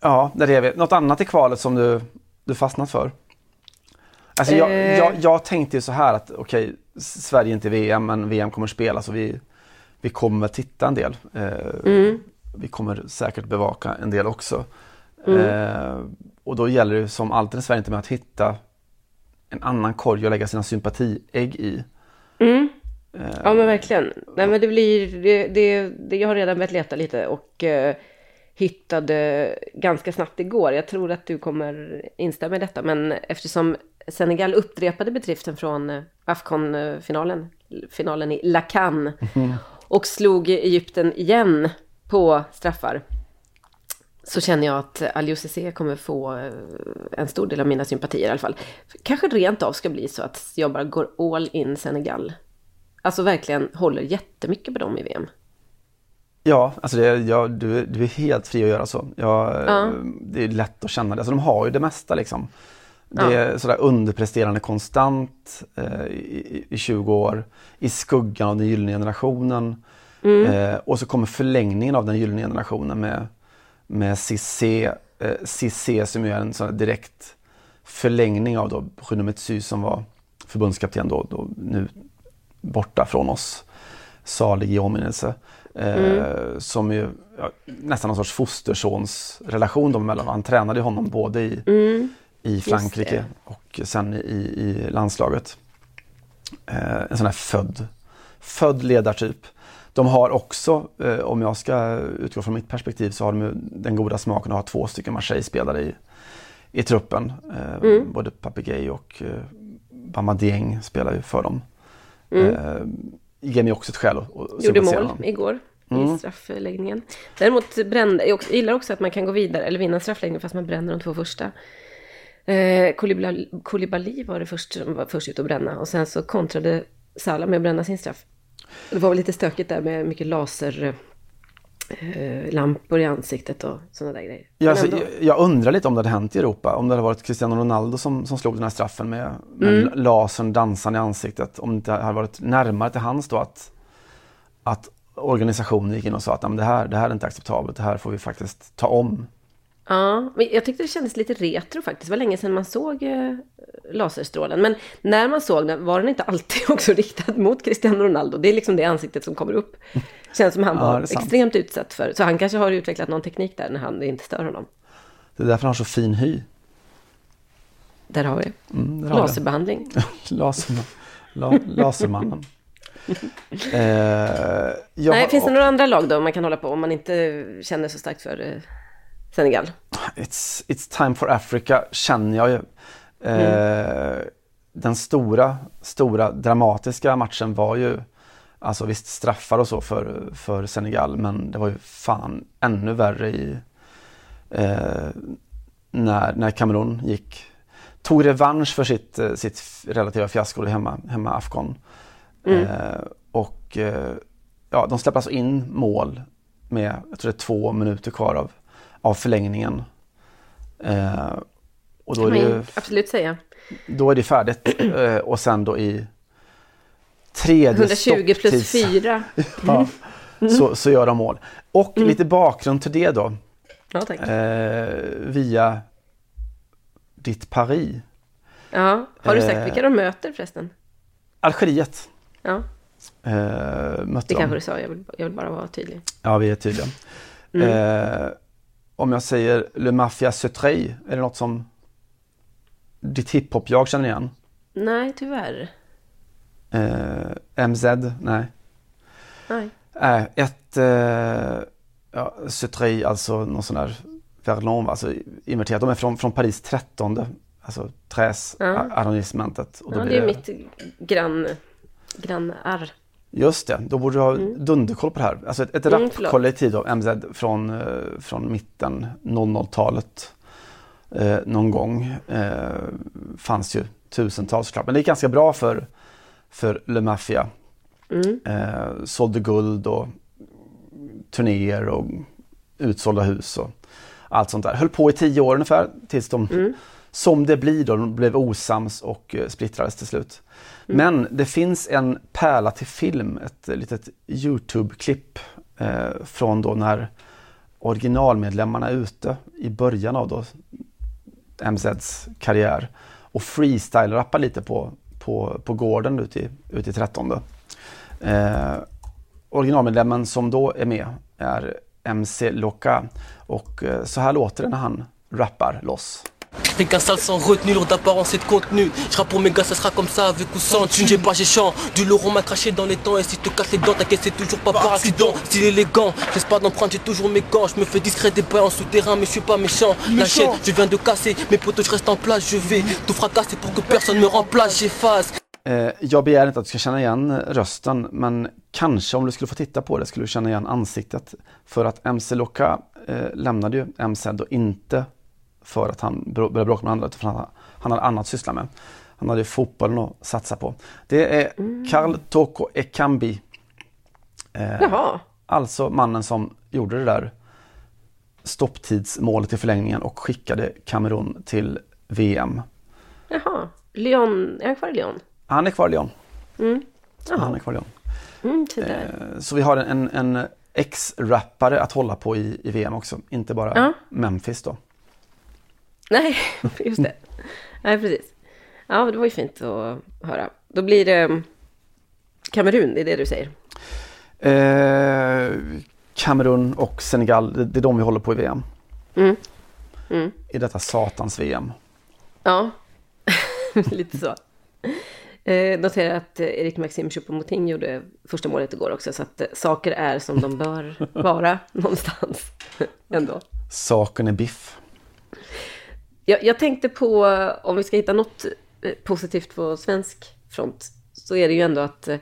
Ja, det är det. Något annat i kvalet som du, du fastnat för? Alltså jag,
Eh.
jag, jag tänkte ju så här att okej, Sverige är inte i VM men VM kommer spelas och vi, vi kommer titta en del. Eh, Vi kommer säkert bevaka en del också. Eh, och då gäller det som alltid när Sverige inte med att hitta en annan korg att lägga sina sympatiägg i.
Ja men verkligen. Nej men det blir, det, det, det, jag har redan börjat leta lite och eh, hittade ganska snabbt igår. Jag tror att du kommer instämma i detta men eftersom Senegal upprepade bedriften från eh, Afcon-finalen, finalen i Lacan och slog Egypten igen på straffar. Så känner jag att Aliou Cissé kommer få eh, en stor del av mina sympatier i alla fall. Kanske rent av ska bli så att jag bara går all in Senegal. Alltså verkligen håller jättemycket på dem i VM.
Ja, alltså det, ja, du, du är helt fri att göra så. Ja,
Ja.
Det är lätt att känna det. Alltså de har ju det mesta liksom. Det är sådär underpresterande konstant eh, i, i 20 år. I skuggan av den gyllene generationen. Eh, och så kommer förlängningen av den gyllene generationen med, med Cissé, eh, Cissé som är en sån direkt förlängning av då som var förbundskapten då, då nu borta från oss. Salig i åminnelse. Eh, Som ju ja, nästan någon sorts fostersonsrelation dem emellan. Han tränade honom både i, i Frankrike och sen i, i landslaget. Eh, en sån här född, född ledartyp. De har också, eh, om jag ska utgå från mitt perspektiv, så har de den goda smaken att ha två stycken Marseille-spelare i, i truppen. Eh, Både Papegay och eh, Bamba Dieng spelar ju för dem. Eh, ger mig också ett skäl att, att
Gjorde mål igår i straffläggningen. Däremot brände, jag också- gillar också att man kan gå vidare eller vinna en straffläggning fast man bränner de två första. Eh, Koulibaly, Koulibaly var det först som var först ut att bränna och sen så kontrade Salah med att bränna sin straff. Det var väl lite stökigt där med mycket laser eh, lampor i ansiktet och sådana där grejer.
Ja, alltså, jag, jag undrar lite om det hade hänt i Europa. Om det hade varit Cristiano Ronaldo som, som slog den här straffen med, med
Mm.
lasern dansande i ansiktet. Om det hade varit närmare till hans då att, att organisationen gick in och sa att "Nej, men det, här, det här är inte acceptabelt. Det här får vi faktiskt ta om.
Ja, men jag tyckte det kändes lite retro faktiskt. Det var länge sedan man såg eh, laserstrålen. Men när man såg den var den inte alltid också riktad mot Cristiano Ronaldo. Det är liksom det ansiktet som kommer upp. Känns som han
Ja,
var extremt utsatt för. Så han kanske har utvecklat någon teknik där när han inte stör honom.
Det är därför han har så fin hy.
Där har vi
Mm, där har
laserbehandling.
Laserman, la, lasermannen. eh, jag
Nej, finns det några andra lag då man kan hålla på om man inte känner så starkt för eh, Senegal?
It's, it's time for Africa känner jag ju. Eh, Den stora, stora dramatiska matchen var ju Alltså visst straffar och så för, för Senegal men det var ju fan ännu värre i eh, när, när Kamerun gick tog revansch för sitt, eh, sitt relativa fiasko hemma, hemma Afghan. Eh, och eh, ja, de släpper alltså in mål med, jag tror det är två minuter kvar av, av förlängningen. Eh, och då är, det ju,
absolut säga.
då är det färdigt. Eh, och sen då i tredje
120 plus
stopptids-
4.
Ja, så, så gör de mål. Och lite bakgrund till det då.
Ja.
Eh, via ditt Paris.
Ja, har du sagt
eh,
vilka de möter förresten?
Algeriet
Ja,
eh, mötte
det
de.
kanske du sa. Jag vill, jag vill bara vara tydlig.
Ja, vi är tydliga. Eh, om jag säger Le Mafia Sutrey, är det något som ditt hiphop-jag känner igen?
Nej, tyvärr.
Eh, MZ? Nej.
Nej.
Äh, ett eh, ja, Sutrey, alltså någon sån där Verlon, alltså inverterat. De är från, från Paris 13, alltså Träs
Ja.
Och då
Ja,
blir
det är mitt grann, grannar.
Just det, då borde du ha dunderkoll på det här. Alltså ett, ett
Mm,
rapkollektiv då, MZ från, eh, från mitten 00-talet eh, någon gång. Eh, fanns ju tusentals såklart, men det är ganska bra för, för Le Mafia. Eh, sålde guld och turnéer och utsålda hus och allt sånt där. Höll på i tio år ungefär tills de, som det blir då, de blev osams och eh, splittrades till slut. Men det finns en pärla till film, ett eh, litet Youtube-klipp eh, från då när originalmedlemmarna är ute i början av då MZs karriär och freestyle-rappar lite på, på, på gården ute i, ute i 13. Eh, originalmedlemmen som då är med är MC Loka och eh, så här låter det när han rappar loss.
Fais qu'un sale sans retenue, lourd d'apparence et de contenu. Je pour mes gars, ça sera comme ça avec ou sans thune. J'ai pas, j'ai chant. Du lourd, on m'a craché dans les dents. Et si te casse les dents, t'inquiète, c'est toujours pas par accident. Style élégant, laisse pas d'empreinte, j'ai toujours mes gants. Je me fais discret des pas en souterrain, mais je suis pas méchant. La chaîne, je viens de casser. Mes potos, je reste en place. Je vais tout fracasser pour que personne me remplace. J'efface.
Eh, jag begär inte att du ska känna igen rösten, men kanske om du skulle få titta på det skulle du känna igen ansiktet. För att MC Loka eh, lämnade ju MC då inte för att han började bråka med andra, utan för att han, han hade annat att syssla med. Han hade fotbollen att satsa på. Det är Karl Toko Ekambi. Eh,
Jaha.
Alltså mannen som gjorde det där stopptidsmålet i förlängningen och skickade Kamerun till VM.
Jaha. Lyon, är han kvar i Lyon?
Han är kvar i Lyon.
Mm.
Han är kvar i Lyon.
Mm.
Eh, Så vi har en, en ex-rappare att hålla på i, i VM också, inte bara
Ja.
Memphis då.
Nej, just det. Nej, precis. Ja, det var ju fint att höra. Då blir det mm, Kamerun, det är det du säger.
Eh, Kamerun och Senegal, det, är de vi håller på i VM.
Mm. Mm.
I detta satans VM.
Ja, lite så. Eh, notera att eh, Erik Maxim Choupo-Moting gjorde första målet igår också, så att eh, saker är som de bör vara någonstans ändå.
Saken är biff.
Jag, jag tänkte på, om vi ska hitta något eh, positivt på svensk front, så är det ju ändå att eh,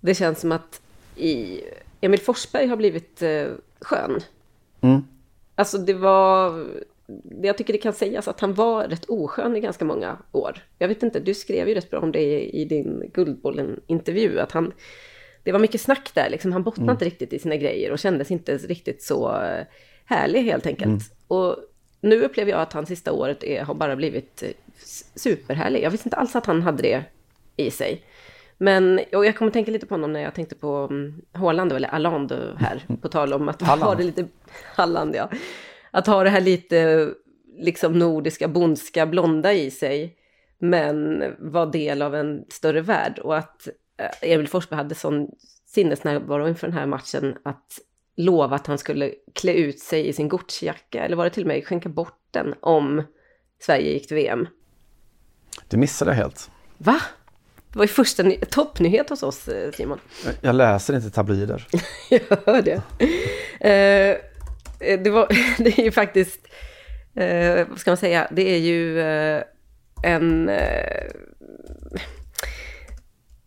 det känns som att i, Emil Forsberg har blivit eh, skön.
Mm.
Alltså det var, jag tycker det kan sägas att han var rätt oskön i ganska många år. Jag vet inte, du skrev ju rätt bra om det i, i din Guldbollen-intervju, att han, det var mycket snack där, liksom. han bottnade
Mm.
inte riktigt i sina grejer och kändes inte riktigt så härlig helt enkelt.
Mm.
Och nu upplever jag att han sista året är, har bara blivit eh, superhärlig. Jag visste inte alls att han hade det i sig. Men och jag kommer tänka lite på honom när jag tänkte på um, Håland, eller Alland här, på tal om att ha det lite... Halland, ja. Att ha det här lite liksom nordiska, bondska, blonda i sig, men vara del av en större värld. Och att eh, Emil Forsberg hade sån sinnesnärvaro inför den här matchen att lova att han skulle klä ut sig i sin Gucci-jacka, eller var det till och med skänka bort den om Sverige gick till VM.
Det missade jag helt.
Va? Det var ju första ny- toppnyhet hos oss, eh, Simon.
Jag- läser inte tabloider.
Jag hör det. Eh, det, var, det är ju faktiskt, eh, vad ska man säga, det är ju eh, en... Eh,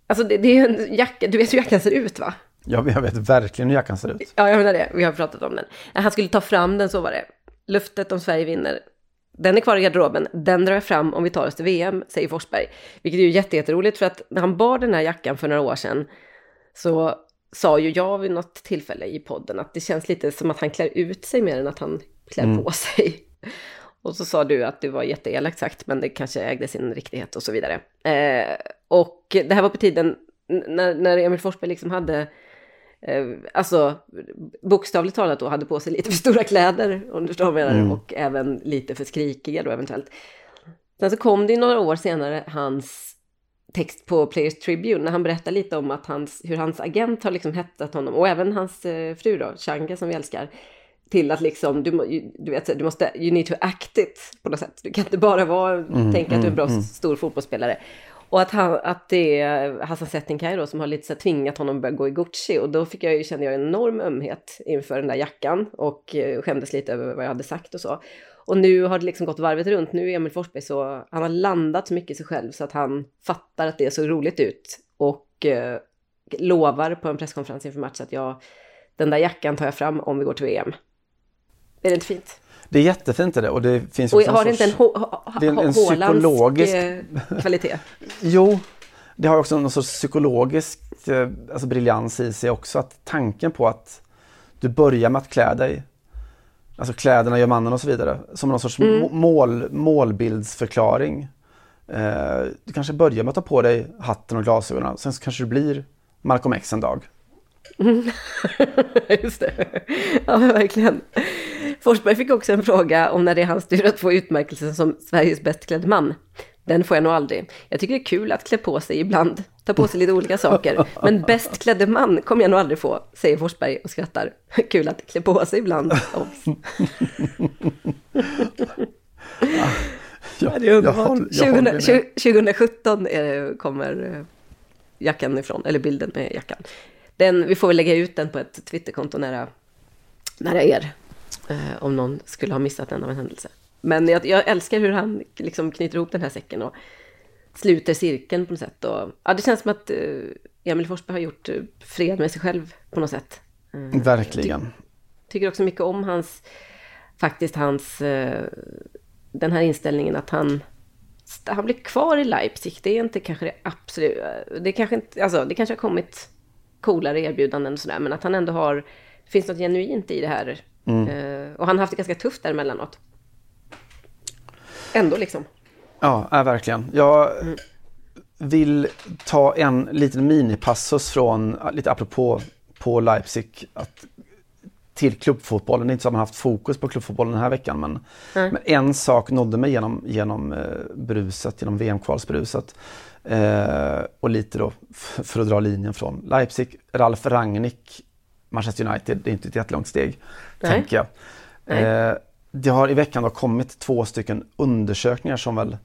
alltså det, det är en jacka, du vet hur jackan ser ut va?
Jag, jag vet verkligen hur jackan ser ut.
Ja, jag menar det. Vi har pratat om den. Han skulle ta fram den, så var det. Luftet om Sverige vinner. Den är kvar i garderoben. Den drar jag fram om vi tar oss till VM, säger Forsberg. Vilket är ju jätte- jätteroligt för att när han bar den här jackan för några år sedan så sa ju jag vid något tillfälle i podden att det känns lite som att han klär ut sig mer än att han klär
Mm.
på sig. Och så sa du att det var jätteelakt sagt, men det kanske ägde sin riktighet och så vidare. Eh, och det här var på tiden när, när Emil Forsberg liksom hade eh, alltså bokstavligt talat då hade på sig lite för stora kläder, om du förstår vad jag menar,
Mm.
och även lite för skrikiga då eventuellt. Sen så kom det ju några år senare hans text på Players Tribune när han berättar lite om att hans, hur hans agent har liksom hettat honom och även hans eh, fru då, Changa som vi älskar, till att liksom, du, du vet, du måste, you need to act it på något sätt. Du kan inte bara vara,
Mm,
tänka att du är en bra
mm, mm.
stor fotbollsspelare. Och att, han, att det är Hassan Settinkaj då som har lite så här tvingat honom att börja gå i Gucci. Och då fick jag ju, kände jag en enorm ömhet inför den där jackan och eh, skämdes lite över vad jag hade sagt och så. Och nu har det liksom gått varvet runt. Nu är Emil Forsberg så, han har landat så mycket i sig själv så att han fattar att det såg roligt ut. Och eh, lovar på en presskonferens inför match att jag, den där jackan tar jag fram om vi går till VM. Är det inte fint?
Det är jättefint det och det finns
Och har det
sorts-
inte en, ho- ho-
en, en psykologisk...
eh, kvalitet?
Jo, det har också någon sorts psykologisk eh, alltså briljans i sig också. Att tanken på att du börjar med att klä dig, alltså kläderna gör mannen och så vidare, som någon sorts
Mm.
må- mål, målbildsförklaring. Eh, du kanske börjar med att ta på dig hatten och glasögonen, sen så kanske du blir Malcolm X en dag.
Just det. Ja, verkligen. Forsberg fick också en fråga om när det är hans tur att få utmärkelsen som Sveriges bäst klädde man. Den får jag nog aldrig. Jag tycker det är kul att klä på sig ibland, ta på sig lite olika saker. Men bäst klädde man kommer jag nog aldrig få, säger Forsberg och skrattar. Kul att klä på sig ibland. Ja, det är underbart.
jag håller- jag håller
20,
med.
20, 2017 är, kommer eh, jackan ifrån, eller bilden med jackan. Den, vi får väl lägga ut den på ett Twitterkonto nära, nära er. Eh, om någon skulle ha missat den av en händelse. Men jag, jag älskar hur han liksom knyter ihop den här säcken och sluter cirkeln på något sätt. Och, ja, det känns som att eh, Emil Forsberg har gjort eh, fred med sig själv på något sätt.
Verkligen.
tycker också mycket om hans, faktiskt hans, den här inställningen att han, han blir kvar i Leipzig. Det är inte kanske det absolut, det kanske inte, alltså det kanske har kommit coolare erbjudanden och sådär, men att han ändå har, det finns något genuint i det här. Eh, och han har haft det ganska tufft där emellanåt. Ändå liksom.
Ja, ja verkligen. Jag vill ta en liten minipassus från, lite apropå på Leipzig, att, till klubbfotbollen. Det är inte så att man haft fokus på klubbfotbollen den här veckan, men, men en sak nådde mig genom, genom eh, bruset, genom VM-kvalsbruset. Eh, och lite då, för att dra linjen från Leipzig, Ralf Rangnick, Manchester United, det är inte ett jättelångt steg,
Nej.
tänker jag. Eh, det har i veckan då kommit två stycken undersökningar som väl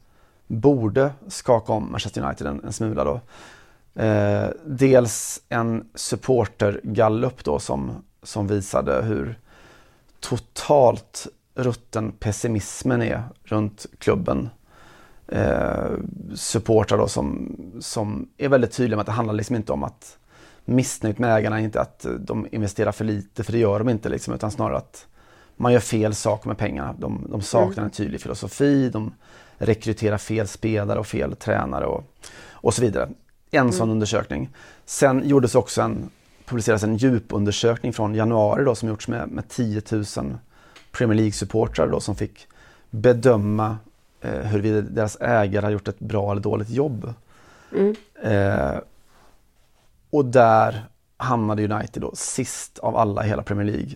borde skaka om Manchester United en, en smula då. Eh, dels en supportergallup då som, som visade hur totalt rutten pessimismen är runt klubben. Eh, supportrar då som, som är väldigt tydliga med att det handlar liksom inte om att missnöjt med ägarna, inte att de investerar för lite, för det gör de inte liksom, utan snarare att man gör fel saker med pengarna. De, de saknar en tydlig filosofi, de rekryterar fel spelare och fel tränare och, och så vidare. En sån undersökning. Sen gjordes också en, publicerades en djupundersökning från januari då som gjorts med, med 10 000 Premier League-supportrar då som fick bedöma eh, huruvida deras ägare har gjort ett bra eller dåligt jobb. Eh, och där hamnade United då sist av alla i hela Premier League.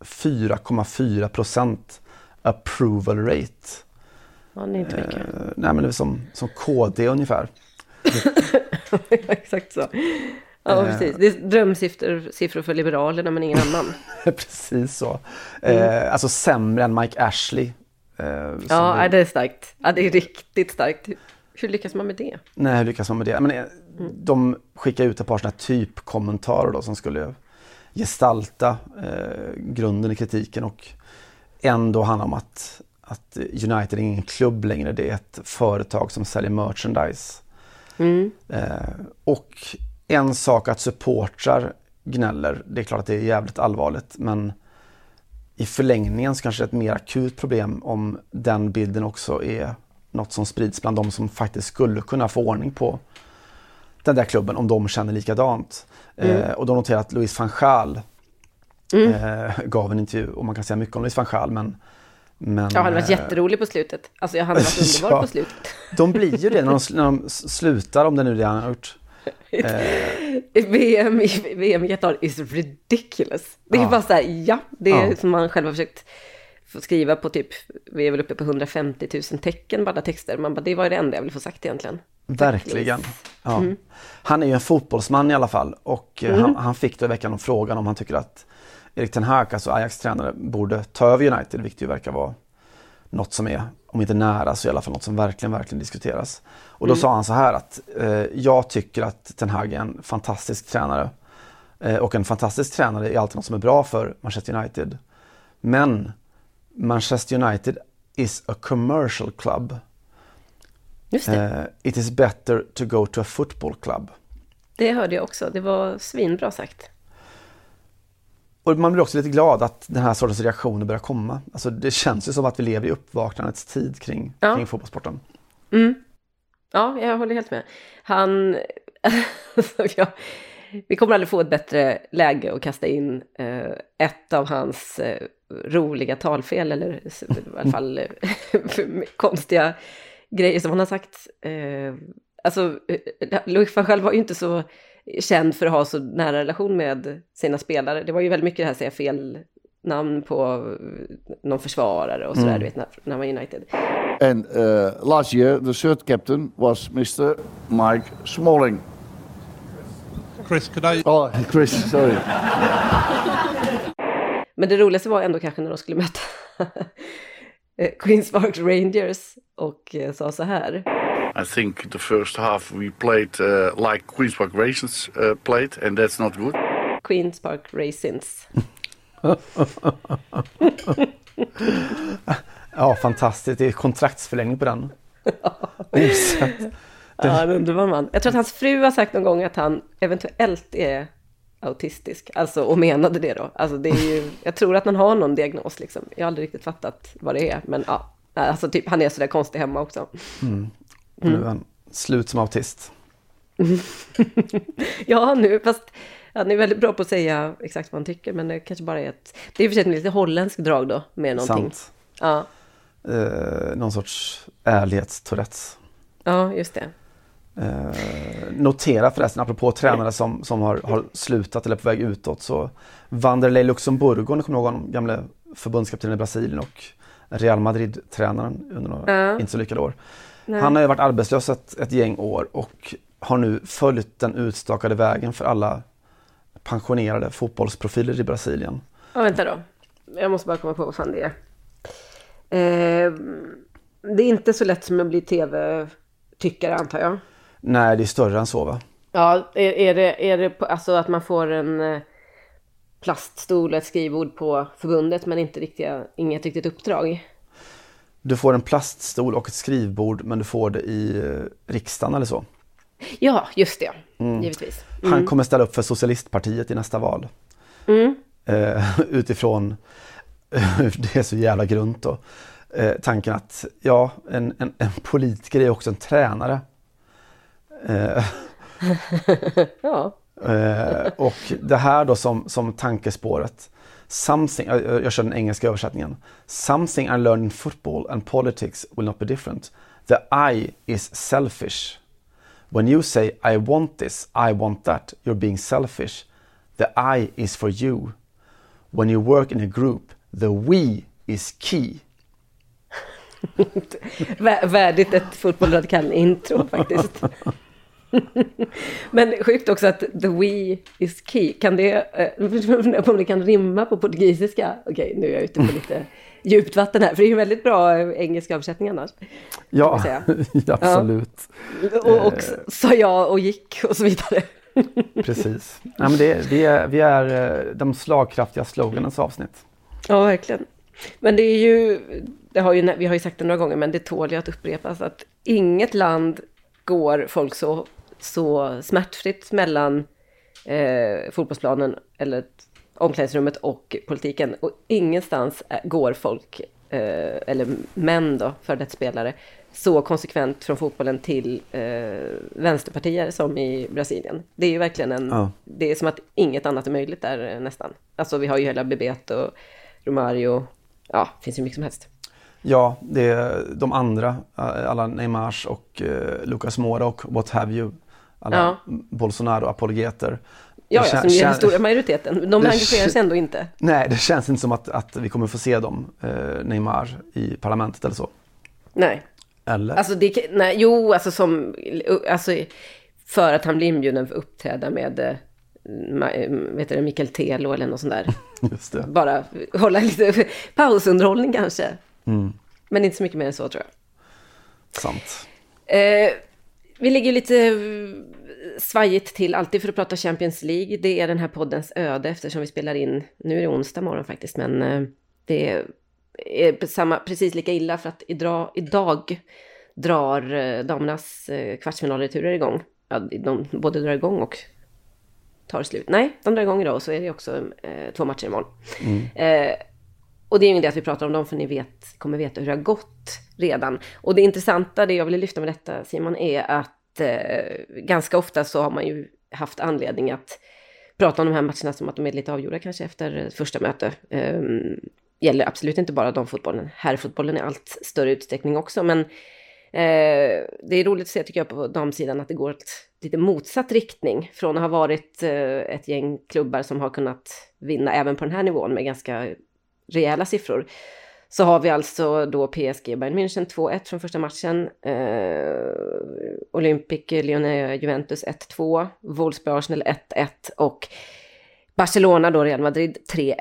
4,4 procent approval rate.
Ja, det är inte mycket.
Eh, nej men det är som, som KD ungefär.
Exakt så. Ja,
Eh.
precis. Det är drömsiffror siffror för Liberalerna, men ingen annan.
Precis så. Eh, alltså sämre än Mike Ashley. Eh,
Ja, nej, det är starkt. Ja, det är riktigt starkt. Hur lyckas man med det?
Nej, hur lyckas man med det? Men, eh, de skickar ut ett par sådana här typkommentarer då som skulle gestalta eh, grunden i kritiken och ändå handla om att, att United är ingen klubb längre, det är ett företag som säljer merchandise. Eh, och en sak att supportrar gnäller, det är klart att det är jävligt allvarligt men i förlängningen så kanske det är ett mer akut problem om den bilden också är något som sprids bland de som faktiskt skulle kunna få ordning på den där klubben om de känner likadant. Eh, och då noterar jag att Louis van Gaal eh, gav en intervju och man kan säga mycket om Louis van Gaal men, men
Ja, han har varit
eh,
jätterolig på slutet. Alltså, han har varit underbar
Ja.
på slutet.
de blir ju det när de, när de slutar om det nu är det han har gjort.
VM i VM i Qatar is ridiculous. Det är
Ja.
bara så här, ja, det är
Ja.
som man själv har försökt få skriva på typ, vi är väl uppe på 150 000 tecken alla texter. Man bara, det var det enda jag ville få sagt egentligen.
Verkligen. Ja.
Mm.
Han är ju en fotbollsman i alla fall och eh, han, han fick då i veckan om frågan om han tycker att Erik Ten Hag, alltså Ajax tränare, borde ta över United, vilket ju verkar vara något som är, om inte nära, så i alla fall något som verkligen, verkligen diskuteras. Och då sa han så här att eh, jag tycker att Ten Hag är en fantastisk tränare. Eh, och en fantastisk tränare är alltid något som är bra för Manchester United. Men Manchester United is a commercial club.
Just det,
Eh, it is better to go to a football club.
det hörde jag också. Det var svinbra sagt.
Och man blir också lite glad att den här sortens reaktioner börjar komma. Alltså det känns ju som att vi lever i uppvaknandets tid kring,
Ja.
kring fotbollssporten.
Ja, jag håller helt med. Han... ja, vi kommer aldrig få ett bättre läge att kasta in eh, ett av hans eh, roliga talfel, eller i alla fall eh, konstiga grejer som han har sagt. Eh, alltså, eh, Louis van Gaal var ju inte så känd för att ha så nära relation med sina spelare. Det var ju väldigt mycket det här att säga fel namn på någon försvarare och sådär, du vet, när, när i United.
And uh, last year, the third captain was Mr. Mike Smalling.
Chris, could I?
Oh, Chris, sorry.
Men det roligaste var ändå kanske när de skulle möta eh, Queens Park Rangers och eh, sa så här.
I think the first half we played uh, like Queens Park Raisins uh, played, and that's not good.
Queens Park Raisins.
Ja, fantastiskt. Det är kontraktsförlängning på den. Osett.
Ja, en underbar man. Jag tror att hans fru har sagt någon gång att han eventuellt är autistisk. Alltså, och menade det då. Alltså, det är ju, jag tror att han har någon diagnos liksom. Jag har aldrig riktigt fattat vad det är. Men ja, alltså typ han är sådär konstig hemma också.
Mm. Nu är han slut som autist.
ja, nu, fast han är väldigt bra på att säga exakt vad han tycker. Men det kanske bara är ett... Det är i och för sig ett lite holländskt drag då, med någonting.
Sant.
Ja,
Eh, någon sorts ärlighetstourettes.
ja, just det.
Eh, notera förresten, apropå tränare som, som har, har slutat eller är på väg utåt, så Vanderlei Luxemburgo, ni kommer ihåg honom, gamle förbundskapten i Brasilien och Real Madrid-tränaren under några
Ja.
inte så lyckade år.
Nej.
Han har ju varit arbetslös ett, ett gäng år och har nu följt den utstakade vägen för alla pensionerade fotbollsprofiler i Brasilien.
Ja, vänta då. Jag måste bara komma på vad fan det är. Eh, det är inte så lätt som att bli tv-tyckare antar jag.
Nej, det är större än så va?
Ja, är, är det, är det alltså att man får en eh, plaststol och ett skrivbord på förbundet men inte riktiga, inget riktigt uppdrag?
Du får en plaststol och ett skrivbord men du får det i eh, riksdagen eller så.
Ja, just det.
Mm.
Givetvis.
Han kommer ställa upp för Socialistpartiet i nästa val.
Mm.
Eh, utifrån, det är så jävla grunt då, eh, tanken att ja, en, en, en politiker är också en tränare. Eh,
ja.
eh, och det här då som, som tankespåret, something, jag, jag kör den engelska översättningen. Something I learned in football and politics will not be different. The I is selfish. When you say I want this, I want that, you're being selfish. The I is for you. When you work in a group, the we is key.
Vä- Värdigt ett fotbollradikal intro faktiskt. Men sjukt också att the we is key. Kan det, eh, om det kan rimma på portugisiska? Okej, nu är jag ute på lite djupt vatten här. För det är ju väldigt bra eh, engelska översättning annars.
Ja, absolut.
Och, och sa ja och gick och så vidare.
Precis. Ja, men det, vi, är, vi är eh, de slagkraftiga sloganens avsnitt.
Ja, verkligen. Men det är ju, det har ju, vi har ju sagt det några gånger, men det tål ju att upprepas att inget land går folk så, så smärtfritt mellan eh, fotbollsplanen eller omklädningsrummet och politiken. Och ingenstans går folk, eh, eller män då, för det spelare, så konsekvent från fotbollen till eh, vänsterpartier som i Brasilien. Det är ju verkligen en,
Ja.
det är som att inget annat är möjligt där eh, nästan. Alltså vi har ju hela Bebeto, Romario, ja, det finns ju mycket som helst.
Ja, det är de andra, eh, alla Neymars och eh, Lucas Moura och what have you. Alla
Ja.
Bolsonaro-apologeter.
Ja, ja, som är den stora majoriteten. De engagerar sig ändå inte.
Nej, det känns inte som att, att vi kommer få se dem, eh, Neymar, i parlamentet eller så.
Nej.
Eller?
Alltså, det, nej, jo, alltså som, alltså för att han blir inbjuden för att uppträda med, eh, eh, vet du, det, Mikael Telo eller något sånt där.
Just det.
Bara hålla lite pausunderhållning kanske.
Mm,
Men inte så mycket mer än så tror jag.
sant.
Eh, vi ligger lite eh, svajigt till alltid för att prata Champions League. Det är den här poddens öde eftersom vi spelar in, nu är det onsdag morgon faktiskt, men eh, det är samma, precis lika illa för att idag, idag drar eh, damernas kvartsfinalreturer igång. Ja, de både drar igång och tar slut. Nej, de drar igång idag och så är det också eh, två matcher imorgon. Eh, och det är ju ingen idé att vi pratar om dem för ni vet, kommer veta hur det har gått redan. Och det intressanta, det jag ville lyfta med detta Simon, är att eh, ganska ofta så har man ju haft anledning att prata om de här matcherna som att de är lite avgjorda kanske efter första möte. Eh, gäller absolut inte bara damfotbollen, herrfotbollen i allt större utsträckning också, men Eh, det är roligt att se tycker jag på damsidan att det går ett lite motsatt riktning. Från att ha varit eh, ett gäng klubbar som har kunnat vinna även på den här nivån med ganska rejäla siffror. Så har vi alltså då PSG Bayern München 2-1 från första matchen. Eh, Olympic Lyonnais Juventus 1-2. Wolfsburg Arsenal 1-1 och Barcelona då Real Madrid 3-1.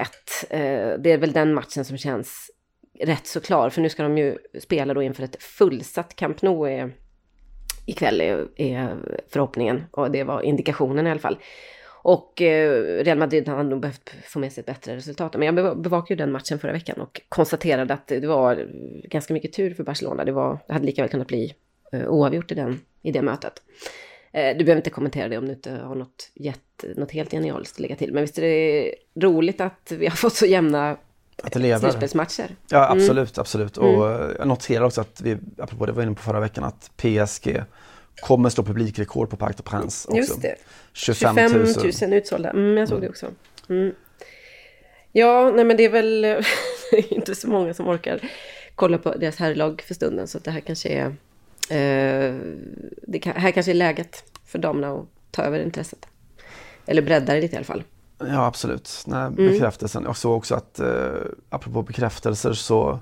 Eh, det är väl den matchen som känns rätt så klar. För nu ska de ju spela då inför ett fullsatt Camp Nou är, ikväll är, är förhoppningen. Och det var indikationen i alla fall. Och eh, Real Madrid har nog behövt få med sig ett bättre resultat. Men jag bevakade ju den matchen förra veckan och konstaterade att det var ganska mycket tur för Barcelona. Det, var, det hade lika väl kunnat bli eh, oavgjort i, den, i det mötet. Eh, du behöver inte kommentera det om du inte har något, jätte, något helt genialiskt att lägga till. Men visst är det roligt att vi har fått så jämna
att det lever.
slutspelsmatcher?
Ja, absolut, mm. absolut. Och mm. jag noterar också att vi, apropå det var inne på förra veckan, att PSG kommer slå publikrekord på Parc des Princes också.
Just det. 25 000. 25 000 utsålda. Mm, jag såg mm. det också. Mm. Ja, nej men det är väl inte så många som orkar kolla på deras herrlag för stunden. Så det här kanske är... Eh, det kan, här kanske är läget för damerna att ta över intresset. Eller bredda det lite i alla fall.
Ja, absolut. Nej, mm. bekräftelsen. Jag såg också att, eh, apropå bekräftelser, så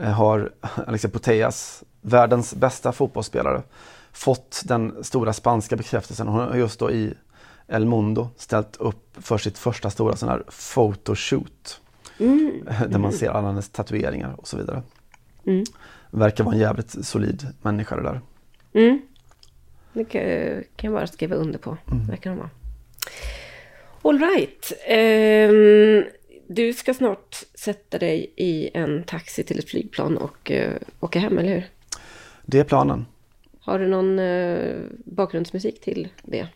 eh, har Alexia Putellas, världens bästa fotbollsspelare, fått den stora spanska bekräftelsen. Hon har just då i El Mundo ställt upp för sitt första stora sån här photoshoot. Mm. Där man ser alla hennes tatueringar och så vidare. Mm. Verkar vara en jävligt solid människa det där.
Mm. Det kan, kan jag bara skriva under på. Mm. Verkar de vara. All right. Um, du ska snart sätta dig i en taxi till ett flygplan och uh, åka hem, eller hur?
Det är planen.
Har du någon uh, bakgrundsmusik till det?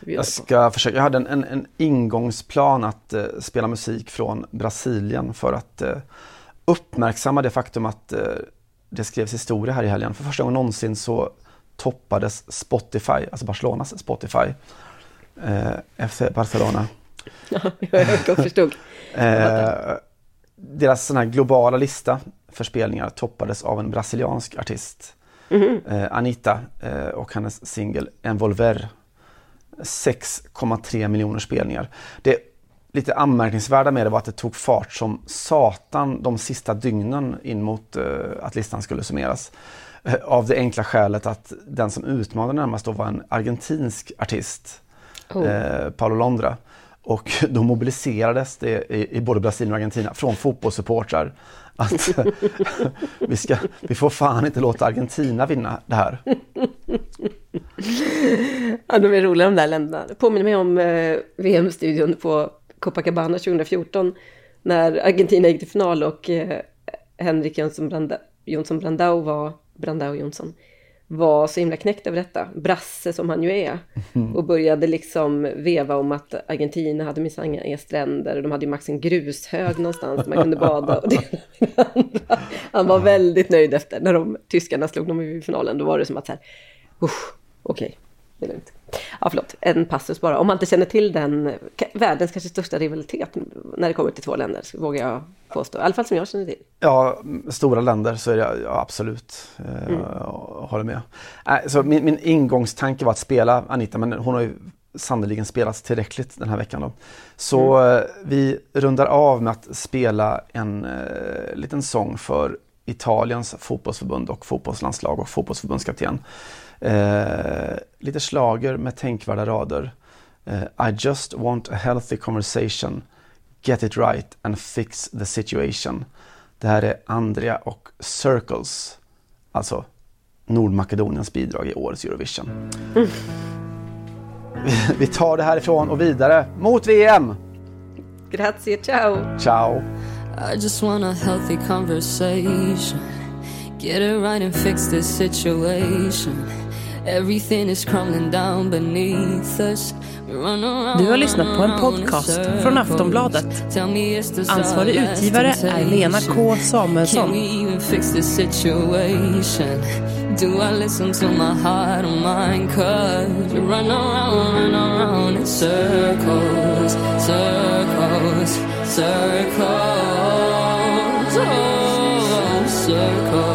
Jag ska försöka. Jag hade en, en, en ingångsplan att uh, spela musik från Brasilien för att uh, uppmärksamma det faktum att uh, det skrevs historia här i helgen. För första gången någonsin så toppades Spotify, alltså Barcelonas Spotify, eh, FC Barcelona.
Ja, jag förstod.
eh, deras sån här globala lista för spelningar toppades av en brasiliansk artist. Mm eh, Anita eh, och hennes singel Envolver. 6,3 miljoner spelningar. Det lite anmärkningsvärda med det var att det tog fart som satan de sista dygnen in mot uh, att listan skulle summeras. Av det enkla skälet att den som utmanade närmast då var en argentinsk artist oh. eh, Paolo Londra. Och då mobiliserades det i, i både Brasilien och Argentina från fotbollssupportrar att vi, ska, vi får fan inte låta Argentina vinna det här.
Ja, de är roliga de där länderna. Det påminner mig om eh, VM-studion på Copacabana 2014 när Argentina gick till final och eh, Henrik Jonsson, Branda, Jonsson Brandao var Brandao Jonsson var så himla knäckt över detta, brasse som han ju är. Och började liksom veva om att Argentina hade minsann inga stränder och de hade ju max en grushög någonstans man kunde bada. Och det, han var väldigt nöjd efter när de tyskarna slog dem i finalen. Då var det som att så här, okej, okay, det är lugnt. Ja, förlåt, en passus bara. Om man inte känner till den, världens kanske största rivalitet när det kommer till två länder, vågar jag påstå. I alla fall som jag känner till.
Ja, stora länder så är det ja, absolut. Eh, mm. Jag håller med. Äh, så min, min ingångstanke var att spela Anita, men hon har ju sannoliken spelats tillräckligt den här veckan. Då. Så mm. Eh, vi rundar av med att spela en eh, liten sång för Italiens fotbollsförbund och fotbollslandslag och fotbollsförbundskapten. Eh, lite slager med tänkvärda rader. Eh, I just want a healthy conversation. Get it right and fix the situation. Det här är Andrea och Circles. Alltså Nordmakedoniens bidrag i årets Eurovision. Mm. Vi tar det härifrån och vidare mot VM!
Grazie, ciao!
Ciao!
I just want a healthy conversation Get it right and fix this situation Everything is crumbling down beneath us
Du har lyssnat på en podcast från Aftonbladet. Ansvarig utgivare är Lena K Samuelsson. Do I listen to my heart or mine? Cause we run around, run around in circles, circles, circles, oh, circles.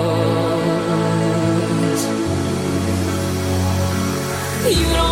You don't